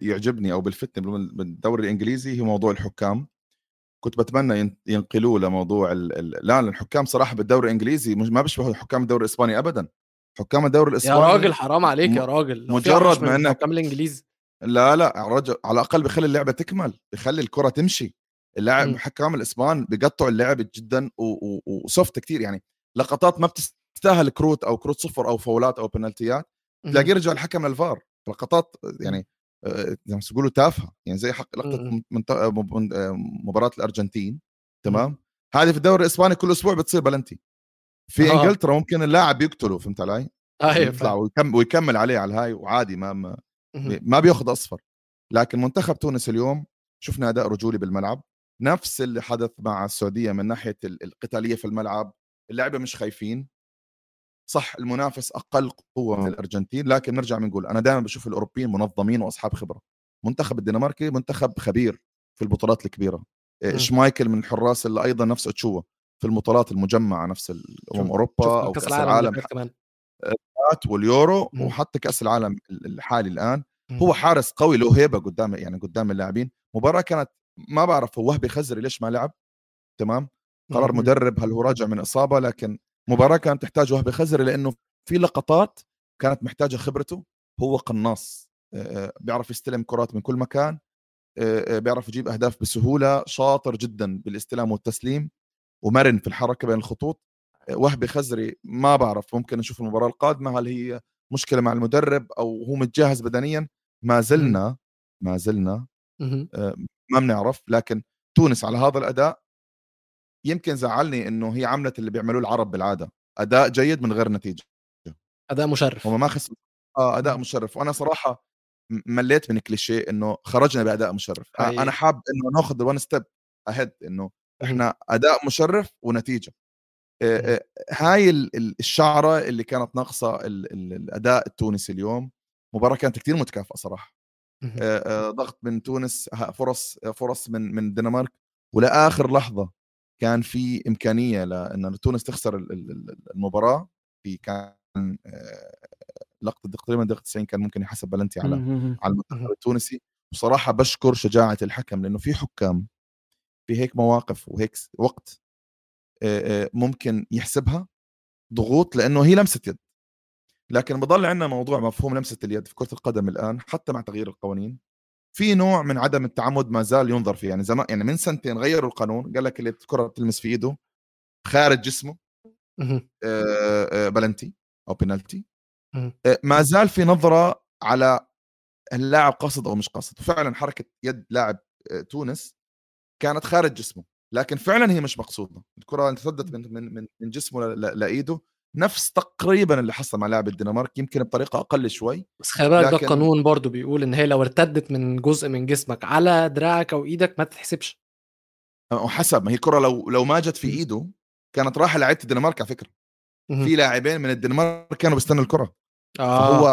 Speaker 3: يعجبني أو بلفتني بال- بالدوري الإنجليزي هو موضوع الحكام كنت بتمنى ين- ينقلوه لموضوع ال... ال... لا الحكام صراحة بالدوري الإنجليزي مش ما بيشبهوا حكام الدوري الإسباني ابدا. حكام الدوري
Speaker 1: يا
Speaker 3: الإسباني
Speaker 1: راجل حرام عليك يا راجل.
Speaker 3: مجرد ما
Speaker 1: من
Speaker 3: إنك-
Speaker 1: الحكام الانجليزي
Speaker 3: لا لا يا رجل على الأقل بيخلي اللعبة تكمل بيخلي الكرة تمشي. اللاعب
Speaker 1: مم.
Speaker 3: حكام الإسبان بيقطعوا اللعب جدا و- و- وسوفت كثير يعني لقطات ما بتستاهل كروت أو كروت صفر أو فاولات أو بنالتيات. تلاقيه رجع الحكم للفار. لقطات يعني زي ما تقولوا تافهة. يعني زي حق لقطة
Speaker 1: مم.
Speaker 3: منت- آه، آه، مباراة الأرجنتين تمام؟ هذه في الدوري الإسباني كل أسبوع بتصير بلنتي. في
Speaker 1: آه.
Speaker 3: إنجلترا ممكن اللاعب يقتله فهمت علي؟
Speaker 1: أيوه
Speaker 3: يطلع ويكمل, ويكمل عليه على الهاي وعادي ما, ما
Speaker 1: فاهم.
Speaker 3: ما بياخذ أصفر. لكن منتخب تونس اليوم شفنا أداء رجولي بالملعب. نفس اللي حدث مع السعودية من ناحية ال- القتالية في الملعب. اللعبه مش خايفين. صح المنافس أقل قوة من الأرجنتين لكن نرجع بنقول أنا دائما بشوف الأوروبيين منظمين وأصحاب خبرة منتخب الدنماركي منتخب خبير في البطولات الكبيرة
Speaker 1: مم.
Speaker 3: شمايكل من الحراس اللي أيضا نفس اتشوا في البطولات المجمعة نفس الامم أوروبا
Speaker 1: أو
Speaker 3: كأس
Speaker 1: العالم كمان
Speaker 3: واليورو
Speaker 1: مم.
Speaker 3: وحتى كأس العالم الحالي الآن
Speaker 1: مم.
Speaker 3: هو حارس قوي له هيبة قدام يعني قدام اللاعبين مباراة كانت ما بعرف هو وهبي خزري ليش ما لعب تمام قرار. مدرب هل هو راجع من إصابة لكن مباراة كانت تحتاج وهبي خزري لأنه في لقطات كانت محتاجة خبرته. هو قناص آه، آه، بيعرف يستلم كرات من كل مكان آه، بيعرف يجيب أهداف بسهولة شاطر جدا بالاستلام والتسليم ومرن في الحركة بين الخطوط. وهبي خزري ما بعرف ممكن نشوف المباراة القادمة هل هي مشكلة مع المدرب أو هو متجهز بدنيا. ما زلنا ما زلنا. ما بنعرف لكن تونس على هذا الأداء يمكن زعلني إنه هي عملت اللي بيعملوه العرب بالعادة. أداء جيد من غير نتيجة.
Speaker 1: أداء مشرف.
Speaker 3: هم ما خسروا آه
Speaker 1: أداء.
Speaker 3: مشرف. وأنا صراحة مليت من كليشيه إنه خرجنا بأداء مشرف.
Speaker 1: حقيقي.
Speaker 3: أنا حاب إنه ناخذ one step ahead إنه إحنا أداء مشرف ونتيجة. هاي ال- ال- الشعرة اللي كانت ناقصة ال- ال- الأداء التونسي اليوم مباراة كانت كثير متكافئة صراحة. ضغط من تونس فرص فرص من من الدنمارك ولآخر لحظة كان في إمكانية لأن تونس تخسر ال- ال- ال- المباراة في كان آه، لقطه تقريبا دقيقة 90 كان ممكن يحسب بلنتي على. على المنتخب. التونسي وصراحة بشكر شجاعة الحكم لأنه في حكام في هيك مواقف وهيك وقت آه، آه، ممكن يحسبها ضغوط لأنه هي لمسه يد لكن بضل عندنا موضوع مفهوم لمسة اليد في كرة القدم الآن حتى مع تغيير القوانين في نوع من عدم التعمد ما زال ينظر فيه. يعني زمان يعني من سنتين غيروا القانون قال لك اللي الكره بتلمس في إيده خارج جسمه
Speaker 1: مهم.
Speaker 3: آه، آه، بلنتي أو بنالتي. آه، ما زال في نظرة على اللاعب قصد أو مش قصد وفعلا حركة يد لاعب تونس كانت خارج جسمه لكن فعلا هي مش مقصودة. الكرة ارتدت من من من, جسمه لإيده. نفس تقريبا اللي حصل مع لاعب الدنمارك يمكن بطريقه أقل شوي
Speaker 1: بس خلي بالك ده
Speaker 3: لكن-
Speaker 1: القانون برضو بيقول إن هي لو ارتدت من جزء من جسمك على دراعك أو إيدك ما تتحسبش.
Speaker 3: وحسب ما هي الكره لو لو ما جت في إيده كانت رايحة لعيبة الدنمارك على
Speaker 1: فكرة.
Speaker 3: في لاعبين من الدنمارك كانوا بيستنوا الكرة.
Speaker 1: آه
Speaker 3: فهو.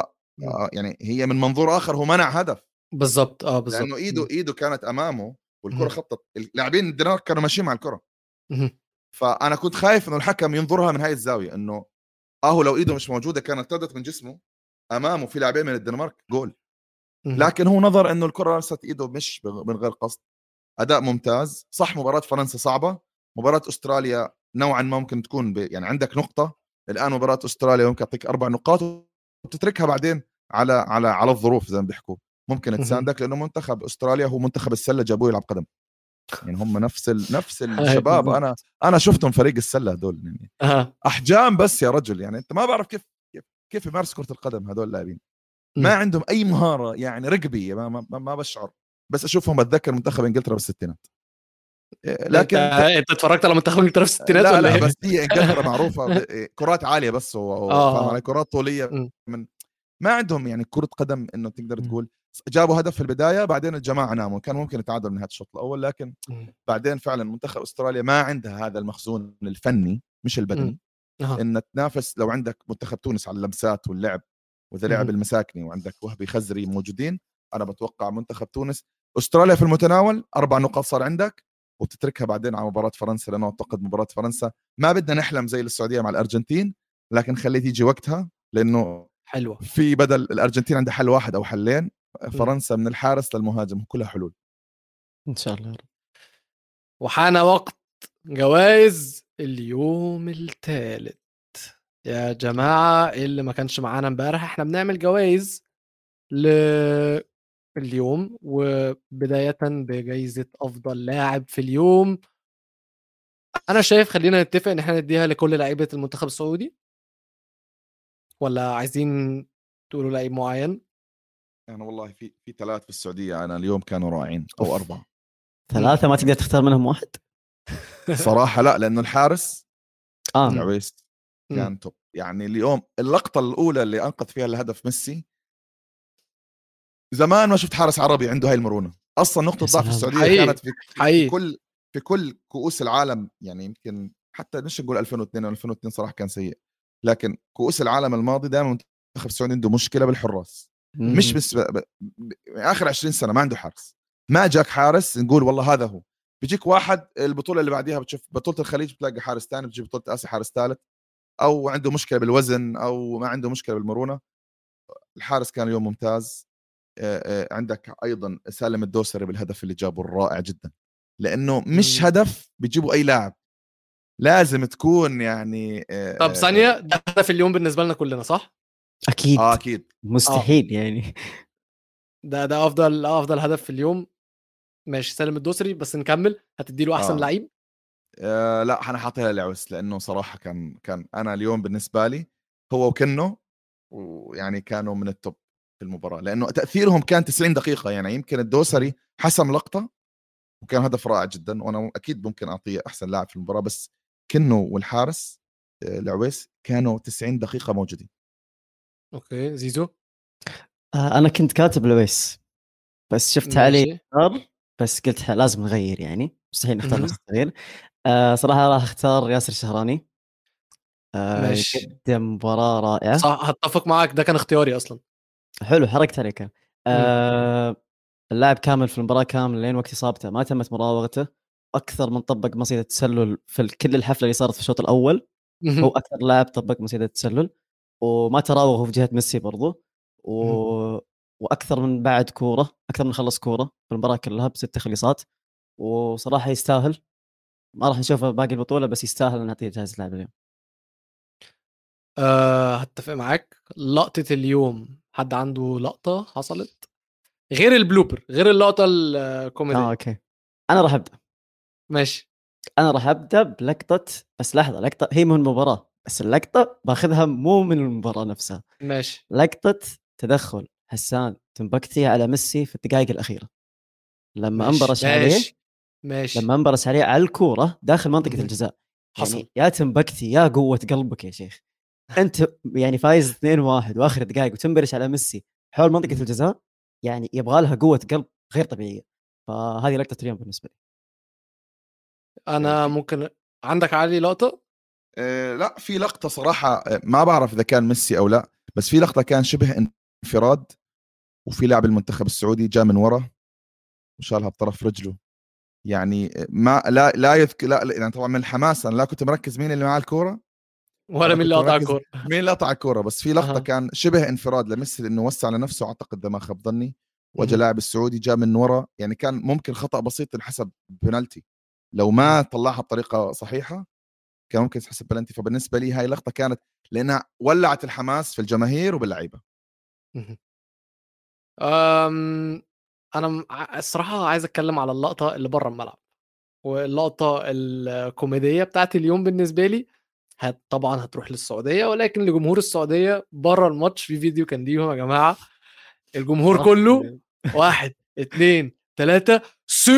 Speaker 3: آه. يعني هي من منظور آخر هو منع هدف.
Speaker 1: بالظبط آه بالظبط
Speaker 3: لأنه إيده إيده كانت أمامه والكرة
Speaker 1: مم.
Speaker 3: خطت. اللاعبين الدنمارك كانوا ماشيين مع
Speaker 1: الكرة.
Speaker 3: فأنا كنت خايف إنه الحكم ينظرها من هاي الزاوية إنه اهو لو إيده مش موجودة كانت ارتدت من جسمه أمامه في لاعبين من الدنمارك جول. لكن هو نظر إنه الكرة لمست إيده مش من غير قصد. أداء ممتاز. صح مباراة فرنسا صعبة. مباراة أستراليا نوعا ما ممكن تكون ب... يعني عندك نقطة. الآن مباراة أستراليا ممكن تعطيك أربع نقاط وتتركها بعدين على على على الظروف زي ما بيحكوا. ممكن. تساندك لأنه منتخب أستراليا هو منتخب السلة جابوه يلعب قدم. يعني هم نفس ال... نفس
Speaker 1: هاي (laughs)
Speaker 3: الشباب. أنا أنا شفتهم فريق السلة هذول يعني أحجام بس يا رجل يعني أنت ما بعرف كيف كيف يمارسوا كرة القدم هذول اللاعبين. ما عندهم أي مهارة يعني رقبيه ما ما, ما- بشعر بس أشوفهم بتذكر منتخب إنجلترا بالستينات إيه، لكن
Speaker 1: أنت, اتفرجت على منتخب إنجلترا في الستينات
Speaker 3: لا
Speaker 1: ولا
Speaker 3: لا
Speaker 1: إيه؟
Speaker 3: بس هي إنجلترا معروفة إيه، (laughs) كرات عالية بس و-
Speaker 1: آه.
Speaker 3: فاهم علي كرات
Speaker 1: طولية.
Speaker 3: من ما عندهم يعني كرة قدم إنه تقدر. تقول جابوا هدف في البداية بعدين الجماعة ناموا كان ممكن يتعادلوا من نهايه الشوط الأول لكن. بعدين فعلا منتخب أستراليا ما عندها هذا المخزون الفني مش البدني
Speaker 1: آه.
Speaker 3: إن تنافس لو عندك منتخب تونس على اللمسات واللعب واذا لعب. المساكني وعندك وهبي خزري موجودين أنا بتوقع منتخب تونس أستراليا في المتناول أربع نقاط صار عندك وتتركها بعدين على مباراة فرنسا لأنه أعتقد مباراة فرنسا ما بدنا نحلم زي السعودية مع الأرجنتين لكن خليه تيجي وقتها لأنه
Speaker 1: حلوة
Speaker 3: في بدل الأرجنتين عندها حل واحد أو حلين فرنسا من الحارس للمهاجم كلها حلول.
Speaker 2: إن شاء الله
Speaker 1: وحان وقت جوائز اليوم الثالث يا جماعة اللي ما كانش معانا امبارح إحنا بنعمل جوائز ل اليوم وبداية بجائزة أفضل لاعب في اليوم. أنا شايف خلينا نتفق إن إحنا نديها لكل لعيبة المنتخب السعودي. ولا عايزين تقولوا لعيب معين؟
Speaker 3: أنا والله في في ثلاث في السعودية أنا اليوم كانوا رائعين أو أربعة
Speaker 2: ثلاثة ما تقدر تختار منهم واحد
Speaker 3: صراحة لا لأنه الحارس
Speaker 2: آه
Speaker 3: العويس كان توب يعني اليوم اللقطة الأولى اللي أنقذ فيها الهدف ميسي زمان ما شفت حارس عربي عنده هاي المرونة أصلا
Speaker 2: نقطة
Speaker 3: ضعف. السعودية
Speaker 1: حقيقي.
Speaker 3: كانت في, في
Speaker 1: حقيقي.
Speaker 3: كل في كل كؤوس العالم يعني يمكن حتى مش نقول 2002 2002 صراحة كان سيء لكن كؤوس العالم الماضي دائما المنتخب السعودي عنده مشكلة بالحراس. مش بس ب... ب... ب... آخر 20 سنة ما عنده حارس. ما جاك حارس نقول والله هذا هو. بيجيك واحد البطولة اللي بعديها بتشوف بطولة الخليج بتلاقي حارس ثاني بتجي بطولة آسيا حارس ثالث أو عنده مشكلة بالوزن أو ما عنده مشكلة بالمرونة. الحارس كان اليوم ممتاز. عندك أيضا سالم الدوسري بالهدف اللي جابه الرائع جدا. لأنه مش. هدف بيجيبه أي لاعب. لازم تكون يعني
Speaker 1: طب ثانية ده هدف اليوم بالنسبة لنا كلنا صح؟
Speaker 2: أكيد.
Speaker 3: آه أكيد.
Speaker 2: مستحيل يعني.
Speaker 1: ده ده أفضل أفضل هدف في اليوم. ماشي سالم الدوسري بس نكمل. هتدي له أحسن
Speaker 3: آه.
Speaker 1: لعيب؟
Speaker 3: آه لا أنا حاطيها لعوس لأنه صراحة كان كان أنا اليوم بالنسبة لي هو وكنو ويعني كانوا من ال top في المباراة. لأنه تأثيرهم كان 90 دقيقة يعني يمكن الدوسري حسم لقطة وكان هدف رائع جدا وأنا أكيد ممكن أعطيه أحسن لاعب في المباراة بس كنو والحارس آه، العويس كانوا 90 دقيقة موجودين.
Speaker 1: okay زيزو؟
Speaker 2: آه أنا كنت كاتب العويس بس شفت علي
Speaker 1: ماشي.
Speaker 2: اختار بس قلت لازم نغير يعني مستحيل نختار. نفس التغيير. آه صراحة راح أختار ياسر الشهراني. آه
Speaker 1: ماشي.
Speaker 2: قدم مباراة رائعة.
Speaker 1: صح هتفق معاك ده كان اختياري أصلا.
Speaker 2: حلو حركت عليك آه اللاعب كامل في المباراة كامل لين وقت إصابته ما تمت مراوغته أكثر من طبق مصيدة التسلل في كل الحفلة اللي صارت في الشوط الأول. هو أكثر لاعب طبق مصيدة التسلل وما تراوغ في جهة ميسي برضو و... وأكثر من بعد كورة أكثر من خلص كورة في المباراة كلها بست تخليصات وصراحة يستاهل. ما راح نشوفه باقي البطولة بس يستاهل نعطيه جائزة لاعب اليوم.
Speaker 1: أه هتفق معاك. لقطة اليوم حد عنده لقطة حصلت؟ غير البلوبر غير اللقطة الكوميدية.
Speaker 2: آه أوكي. أنا راح أبدأ.
Speaker 1: ماشي.
Speaker 2: أنا راح أبدأ بلقطة بس لحظة لقطة هي من المباراة. بس اللقطة باخذها مو من المباراة نفسها.
Speaker 1: ماشي.
Speaker 2: لقطة تدخل حسان تنبكتي على ميسي في الدقائق الأخيرة. لما
Speaker 1: ماشي
Speaker 2: انبرش عليه
Speaker 1: ماشي ماشي.
Speaker 2: لما انبرش عليه على الكورة داخل منطقة
Speaker 1: مهم.
Speaker 2: الجزاء.
Speaker 1: حصل.
Speaker 2: يعني يا تنبكتي يا قوة قلبك يا شيخ. أنت يعني فايز 2-1 وآخر دقائق وتنبرش على ميسي حول منطقة الجزاء يعني يبغى لها قوة قلب غير طبيعية. فهذه لقطة اليوم بالنسبة لي.
Speaker 1: أنا ممكن عندك علي لقطة؟
Speaker 3: آه، لا في لقطة صراحة آه، ما بعرف إذا كان ميسي أو لا بس في لقطة كان شبه انفراد وفي لاعب المنتخب السعودي جاء من ورا وشالها بطرف رجله. يعني آه، ما لا لا يذكر لا يعني طبعا من الحماس أنا لا كنت مركز مين اللي معاه الكورة
Speaker 1: ولا مين اللي قطع
Speaker 3: مركز
Speaker 1: الكورة.
Speaker 3: مين اللي قطع الكورة بس في لقطة
Speaker 1: أها.
Speaker 3: كان شبه انفراد لميسي انه وسع لنفسه أعتقد إذا ما خاب ظني وجا. لاعب السعودي جاء من ورا. يعني كان ممكن خطأ بسيط انحسب بنالتي لو ما طلعها بطريقة صحيحة كان ممكن تحسب بلنتي فبالنسبه لي هاي اللقطه كانت لأنها ولعت الحماس في الجماهير وباللعيبة.
Speaker 1: أم أنا الصراحة عايز أتكلم على اللقطة اللي بره الملعب واللقطة الكوميدية بتاعت اليوم بالنسبة لي. هت طبعا هتروح للسعودية ولكن لجمهور السعودية بره الماتش في فيديو كان ليهم يا جماعة. الجمهور كله واحد اتنين تلاتة (laughs) سي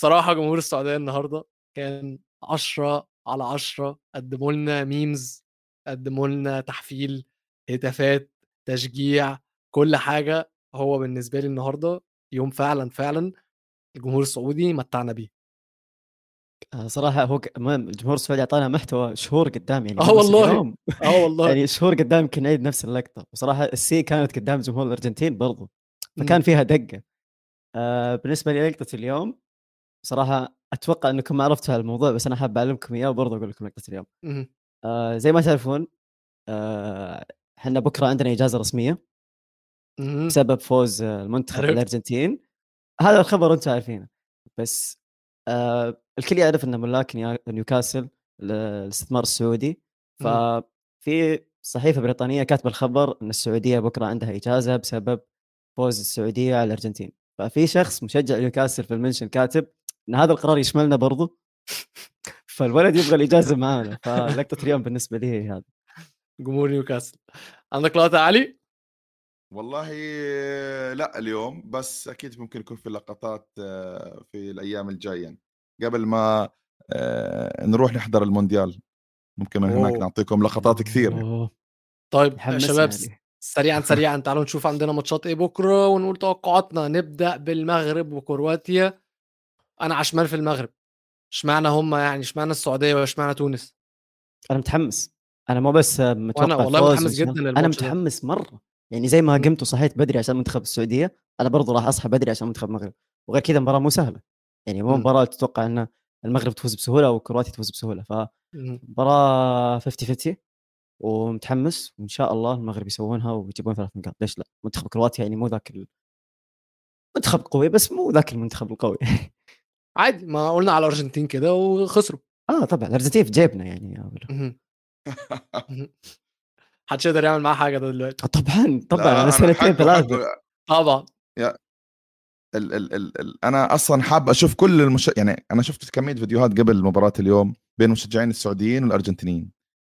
Speaker 1: بصراحة جمهور السعودية النهاردة كان عشرة على عشرة قدموا لنا ميمز قدموا لنا تحفيل هتافات تشجيع كل حاجة هو بالنسبة لي النهاردة يوم فعلا فعلا الجمهور السعودي متعنا بيه.
Speaker 2: آه، صراحة هو الجمهور السعودي أعطانا محتوى شهور قدام يعني بس
Speaker 1: والله. (laughs) آه والله.
Speaker 2: يعني شهور قدام كنا نعيد نفس اللقطة. وصراحة السي كانت قدام جمهور الأرجنتين برضو فكان. فيها دقة. آه بالنسبة لي لقطه اليوم صراحة أتوقع إنكم ما عرفتوا على الموضوع بس أنا حاب أعلمكم إياه وبرضه أقول لكم لقطه اليوم. آه زي ما تعرفون آه، إحنا بكرة عندنا إجازة رسمية
Speaker 1: مم.
Speaker 2: بسبب فوز آه، المنتخب. الأرجنتين هذا الخبر أنتم عارفينه بس آه الكل يعرف ان ملاك نيوكاسل ال- الاستثمار السعودي. ففي صحيفة بريطانية كاتبة الخبر إن السعودية بكرة عندها إجازة بسبب فوز السعودية على الأرجنتين ففي شخص مشجع نيوكاسل في ال mention كاتب إن هذا القرار يشملنا برضو (laughs) فالولد يبغى الإجازة معانا فلقطة اليوم بالنسبة لي هي هذا
Speaker 1: جمهور نيوكاسل عندك لقطة يا علي؟
Speaker 3: والله لا اليوم بس أكيد ممكن يكون في لقطات آه، في الأيام الجاية. قبل ما آه، نروح نحضر المونديال ممكن من هناك. نعطيكم لقطات كثير
Speaker 2: أوه،
Speaker 1: طيب يا شباب
Speaker 2: يعني.
Speaker 1: سريعا سريعا (laughs) تعالوا نشوف عندنا ماتشات إيه بكرة ونقول توقعاتنا نبدأ بالمغرب وكرواتيا أنا عشمان في المغرب إشمعنى هم يعني إشمعنى السعودية وإشمعنى تونس
Speaker 2: أنا متحمس أنا مو بس متوقع
Speaker 1: والله
Speaker 2: فوز
Speaker 1: متحمس جداً. أنا.
Speaker 2: متحمس مرة يعني زي ما. قمت وصحيت بدري عشان منتخب السعودية أنا برضو راح أصحى بدري عشان منتخب المغرب وغير كذا مباراة مو سهلة يعني مو. مباراة تتوقع إن المغرب تفوز بسهولة أو كرواتيا تفوز بسهولة
Speaker 1: مم.
Speaker 2: فمباراه 50 50 ومتحمس وإن شاء الله المغرب يسوونها ويجيبون ثلاث نقاط ليش لا منتخب كرواتيا يعني مو ذاك ال... منتخب قوي بس مو ذاك المنتخب القوي (laughs)
Speaker 1: عادي ما قلنا على الأرجنتين كده وخسروا.
Speaker 2: آه طبعا الأرجنتين في جيبنا يعني. (laughs)
Speaker 1: محدش يقدر يعمل معاه حاجة ده دلوقتي.
Speaker 2: طبعا
Speaker 3: لا،
Speaker 2: طبعا أنا سنتين
Speaker 3: ثلاثة
Speaker 1: طبعا.
Speaker 3: ال ال ال ال أنا أصلا حاب أشوف كل المش... يعني أنا شفت كمية فيديوهات قبل مباراة اليوم بين المشجعين السعوديين والأرجنتينيين.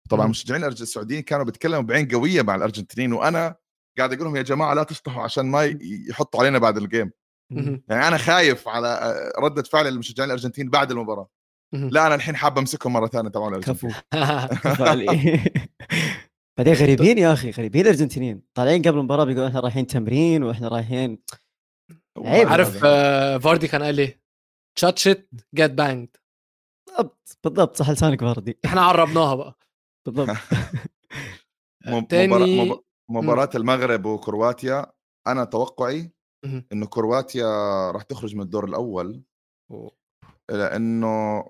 Speaker 3: طبعا الأرج- السعوديين كانوا بيتكلموا بعين قوية مع الأرجنتينيين وأنا قاعد أقول لهم يا جماعة لا تشطحوا عشان ما يحطوا علينا بعد الجيم. يعني أنا خايف على ردة فعل المشجعين الأرجنتين بعد
Speaker 1: المباراة.
Speaker 3: لا أنا الحين حاب أمسكهم مرة ثانية تبعون
Speaker 2: الأرجنتين. (laughs) (laughs) بعدين غريبين يا أخي غريبين الأرجنتينيين. طالعين قبل المباراة بيقولون إحنا رايحين تمرين وإحنا رايحين عيب.
Speaker 1: عارف آه، فاردي كان قال إيه تشات شيت جيت بانجد
Speaker 2: بالضبط بالضبط صح لسانك فاردي.
Speaker 1: إحنا عربناها بقى. (laughs)
Speaker 2: بالضبط.
Speaker 1: تاني-
Speaker 3: مباراة, مب- مباراة المغرب وكرواتيا أنا توقعي. إنه كرواتيا راح تخرج من الدور
Speaker 1: الأول.
Speaker 3: لأنه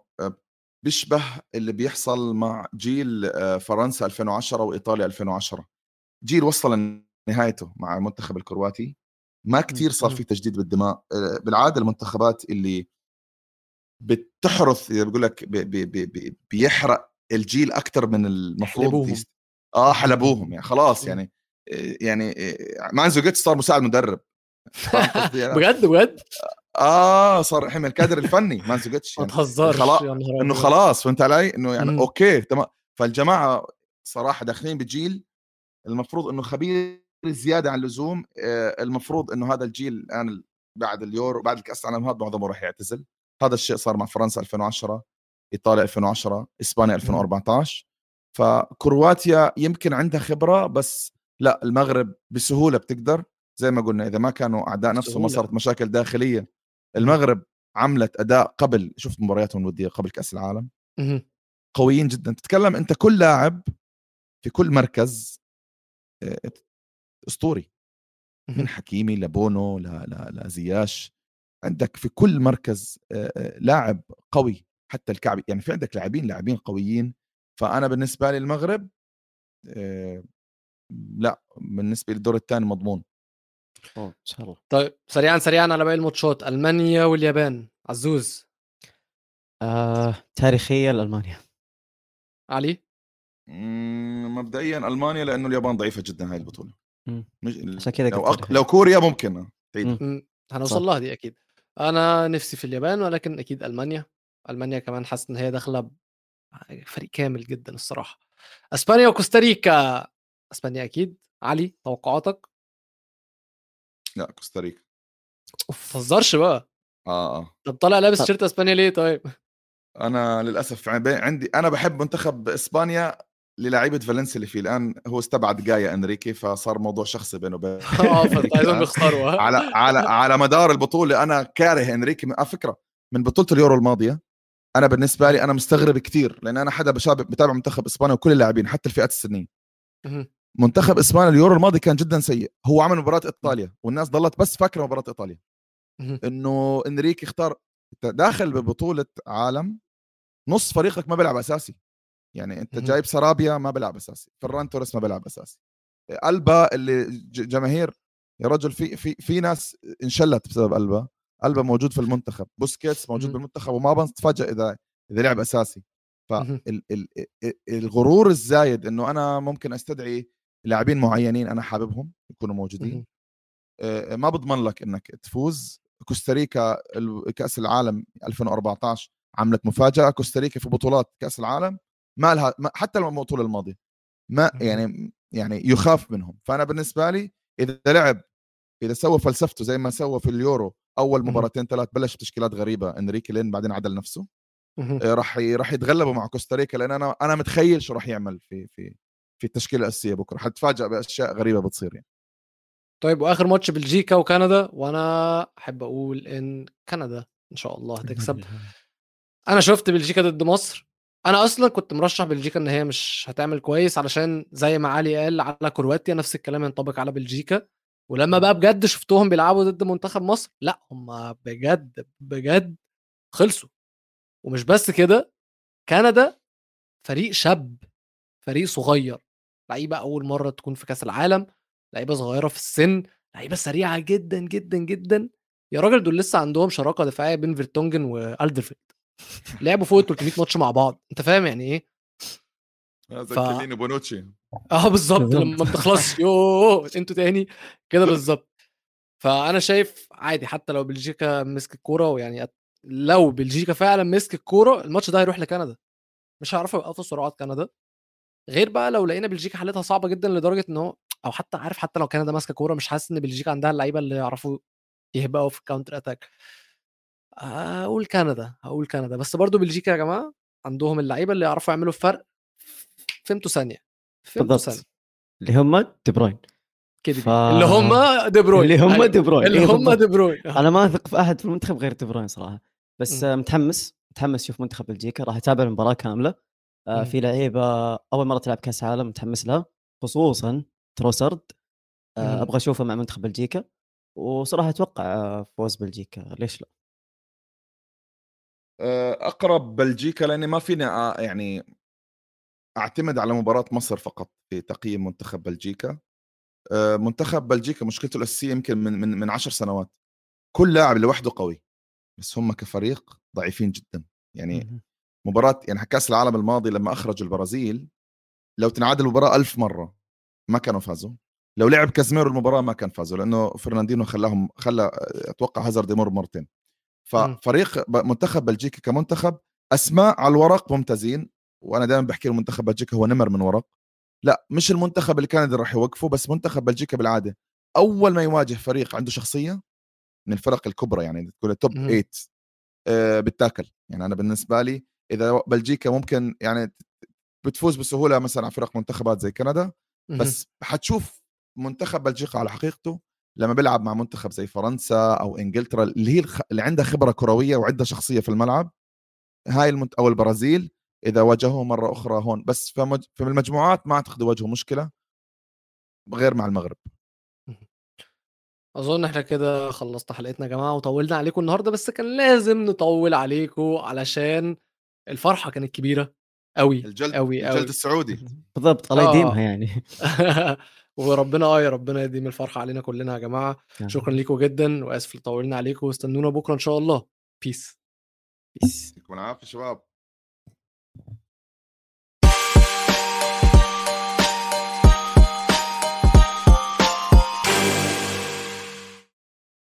Speaker 3: بيشبه اللي بيحصل مع جيل آه، فرنسا 2010 وإيطاليا 2010 جيل وصل لنهايته مع المنتخب الكرواتي ما كتير صار في تجديد بالدماء آه، بالعادة المنتخبات اللي بتحرث بقول لك بي- بي- بي- بي- بيحرق الجيل أكثر من المفروض
Speaker 1: حلبوهم.
Speaker 3: آه حلبوهم يعني خلاص. يعني آه، يعني آه، مانزوجيتش صار مساعد مدرب؟
Speaker 1: بجد بجد؟
Speaker 3: آه صار حمل الكادر الفني مانزوجيتش
Speaker 1: ما
Speaker 3: يعني.
Speaker 1: تهزرش
Speaker 3: خلاص-
Speaker 1: إنه.
Speaker 3: خلاص فهمت علي؟ إنه يعني
Speaker 1: مم.
Speaker 3: أوكي تمام. فالجماعة صراحة داخلين بجيل المفروض إنه خبير زيادة عن اللزوم آه، المفروض إنه هذا الجيل الآن بعد اليورو بعد الكاس العالم هذا معظمه راح يعتزل. هذا الشيء صار مع فرنسا 2010 إيطاليا 2010 إسبانيا 2014 فكرواتيا يمكن عندها خبرة بس لا المغرب بسهولة بتقدر. زي ما قلنا إذا ما كانوا أعداء نفسهم ما. صارت مشاكل داخلية المغرب عملت أداء قبل شفت مبارياتهم الوديه قبل كأس العالم. قويين جدا. تتكلم أنت كل لاعب في كل مركز آه،
Speaker 1: أسطوري.
Speaker 3: من حكيمي لبونو لزياش عندك في كل مركز آه، آه، لاعب قوي حتى الكعبي. يعني في عندك لاعبين لاعبين قويين. فأنا بالنسبة لي المغرب لا بالنسبة لي الدور الثاني مضمون.
Speaker 2: إن شاء الله.
Speaker 1: طيب سريعا سريعا على باقي الماتشات. ألمانيا واليابان. عزوز.
Speaker 2: آه تاريخيه لالمانيا
Speaker 1: علي؟
Speaker 3: مبدئيا ألمانيا لأنه اليابان ضعيفة جدا هاي
Speaker 2: البطولة.
Speaker 3: مش
Speaker 2: عشان كذا
Speaker 3: لو, أق... لو كوريا ممكن. تعيد.
Speaker 1: هنوصل. لها دي أكيد. أنا نفسي في اليابان ولكن أكيد ألمانيا. ألمانيا كمان حاسس إن هي داخلة فريق كامل جدا الصراحة. إسبانيا وكوستاريكا. إسبانيا أكيد. علي توقعاتك؟
Speaker 3: لا كوستاريكا.
Speaker 1: ما تهزرش بقى.
Speaker 3: آه آه.
Speaker 1: طب طالع لابس
Speaker 2: طب-
Speaker 1: شيرت إسبانيا ليه طيب؟
Speaker 3: أنا للأسف عندي- عندي أنا بحب منتخب إسبانيا للاعيبه فالنسيا اللي فيه الان هو استبعد جايا إنريكي فصار موضوع شخصي بينه وبين (laughs)
Speaker 1: آه يخسروا؟
Speaker 3: على على (laughs) على مدار البطولة أنا كاره إنريكي. من- على فكرة من بطولة اليورو الماضية أنا بالنسبة لي أنا مستغرب كثير لأن أنا حدا بتابع منتخب إسبانيا وكل اللاعبين حتى الفئات
Speaker 1: السنية.
Speaker 3: منتخب إسبانيا اليورو الماضي كان جدا سيء هو عمل مباراة إيطاليا والناس ضلت بس فاكرة مباراة
Speaker 1: إيطاليا.
Speaker 3: إنه إنريكي اختار داخل ببطولة عالم نص فريقك ما بيلعب أساسي يعني
Speaker 1: أنت.
Speaker 3: جايب سرابيا ما بيلعب أساسي فران توريس ما بيلعب أساسي ألبا اللي جماهير يا رجل في في في ناس انشلت بسبب ألبا ألبا موجود في المنتخب بوسكيتس موجود. بالمنتخب وما بنتفاجئ إذا إذا لعب
Speaker 1: أساسي.
Speaker 3: فالغرور الزايد إنه أنا ممكن أستدعي لاعبين معينين أنا حاببهم يكونوا موجودين. ما بضمن لك إنك تفوز. كوستاريكا كأس العالم 2014 عملت مفاجأة. كوستاريكا في بطولات كأس العالم ما لها حتى البطوله الماضية ما. يعني يعني يخاف منهم. فأنا بالنسبة لي إذا لعب إذا سوى فلسفته زي ما سوى في اليورو
Speaker 1: أول.
Speaker 3: مباراتين ثلاث بلش بتشكيلات غريبة. إنريكي لين بعدين عدل نفسه. راح راح يتغلبوا مع كوستاريكا لأن أنا أنا متخيل شو راح يعمل في في في التشكيلة الأساسية بكرة. حتفاجئ بأشياء غريبة بتصير يعني.
Speaker 1: طيب وآخر ماتش بلجيكا وكندا وأنا أحب أقول إن كندا إن شاء الله هتكسب. (laughs) أنا شفت بلجيكا ضد مصر. أنا أصلا كنت مرشح بلجيكا إن هي مش هتعمل كويس علشان زي ما علي قال على كرواتيا نفس الكلام ينطبق على بلجيكا. ولما بقى بجد شفتهم بيلعبوا ضد منتخب مصر لأ هم بجد بجد خلصوا. ومش بس كده كندا فريق شاب فريق صغير. لعيبة أول مرة تكون في كأس العالم لعيبة صغيرة في السن لعيبة سريعة جدا جدا جدا. يا راجل دول لسه عندهم شراكة دفاعية بين فيرتونجن وألدرفيرلد. لعبوا فوق ال 300 ماتش مع بعض. أنت فاهم يعني إيه؟
Speaker 3: زي
Speaker 1: ف-
Speaker 3: كيليني بونوتشي. (laughs)
Speaker 1: آه بالظبط. لما بتخلصش (laughs) يوه أنتوا تاني. كده (laughs) بالظبط فأنا شايف عادي حتى لو بلجيكا مسك الكورة ويعني لو بلجيكا فعلا مسك الكورة الماتش ده هيروح لكندا. مش هيعرفوا يوقفوا سرعات كندا. غير بقى لو لقينا بلجيكا حالتها صعبة جدا لدرجة إن هو أو حتى عارف حتى لو كندا ماسكة كورة مش حاسس إن بلجيكا عندها اللعيبة اللي يعرفوا يهبقوا في ال counter attack هقول كندا هقول كندا. بس برضو بلجيكا يا جماعة عندهم اللعيبة اللي يعرفوا يعملوا الفرق فهمتوا ثانية فهمتوا
Speaker 2: ثانية. اللي هم دي بروين
Speaker 1: كده
Speaker 2: ف-
Speaker 1: اللي هم دي بروين
Speaker 2: اللي هم. دي بروين
Speaker 1: اللي
Speaker 2: إيه
Speaker 1: هم. دي بروين
Speaker 2: أنا ما أثق في أحد في المنتخب غير دي بروين صراحة. بس
Speaker 1: مم.
Speaker 2: آه، متحمس متحمس أشوف منتخب بلجيكا راح اتابع المباراة كاملة. آه،
Speaker 1: مم.
Speaker 2: في لعيبة أول مرة تلعب كأس عالم متحمس لها خصوصا
Speaker 1: تروسارد.
Speaker 2: آه، أبغى أشوفه مع منتخب بلجيكا وصراحة أتوقع فوز بلجيكا ليش لا؟
Speaker 3: آه، أقرب بلجيكا لأني ما فيني أ- يعني أعتمد على مباراة مصر فقط في تقييم منتخب بلجيكا آه، منتخب بلجيكا مشكلته الأساسية يمكن من من من 10 سنوات كل لاعب لوحده قوي بس هم كفريق ضعيفين جدا يعني. مباراة يعني كأس العالم الماضي لما اخرجوا البرازيل لو تنعاد المباراة ألف مرة ما كانوا فازوا. لو لعب كازميرو المباراة ما كان فازوا لأنه فرناندينو خلاهم خلى أتوقع هازارد يمر مرتين. ففريق منتخب بلجيكا كمنتخب أسماء على الورق ممتازين وأنا دائما بحكي منتخب بلجيكا هو نمر من ورق. لا مش المنتخب اللي كان راح يوقفه بس منتخب بلجيكا بالعادة. أول ما يواجه فريق عنده شخصية من الفرق الكبرى يعني تقول توب
Speaker 1: مهم.
Speaker 3: 8 آه، بتاكل يعني أنا بالنسبة لي إذا بلجيكا ممكن يعني بتفوز بسهولة مثلا على فرق منتخبات زي كندا. بس حتشوف منتخب بلجيكا على حقيقته لما بيلعب مع منتخب زي فرنسا أو إنجلترا اللي هي الخ... اللي عندها خبرة كروية وعندها شخصية في الملعب هاي المنت... أو البرازيل إذا واجهوه مرة أخرى هون. بس في, مج... في المجموعات ما أعتقد يواجهوا مشكلة غير مع المغرب.
Speaker 1: أظن إحنا كده خلصنا حلقتنا يا جماعة وطولنا عليكم النهارده بس كان لازم نطول عليكم علشان الفرحة كانت كبيرة قوي
Speaker 3: الجلد
Speaker 1: قوي
Speaker 3: الجلد
Speaker 1: قوي
Speaker 3: السعودي. (laughs)
Speaker 2: بالضبط الله
Speaker 1: آه.
Speaker 2: يديمها يعني. (laughs)
Speaker 1: وربنا آه يا ربنا يديم الفرحة علينا كلنا يا جماعة. شكرا ليكم جدا وآسف طولنا عليكم واستنونا بكرة إن شاء الله. بيس
Speaker 2: بيس
Speaker 3: يعطيكم العافية شباب.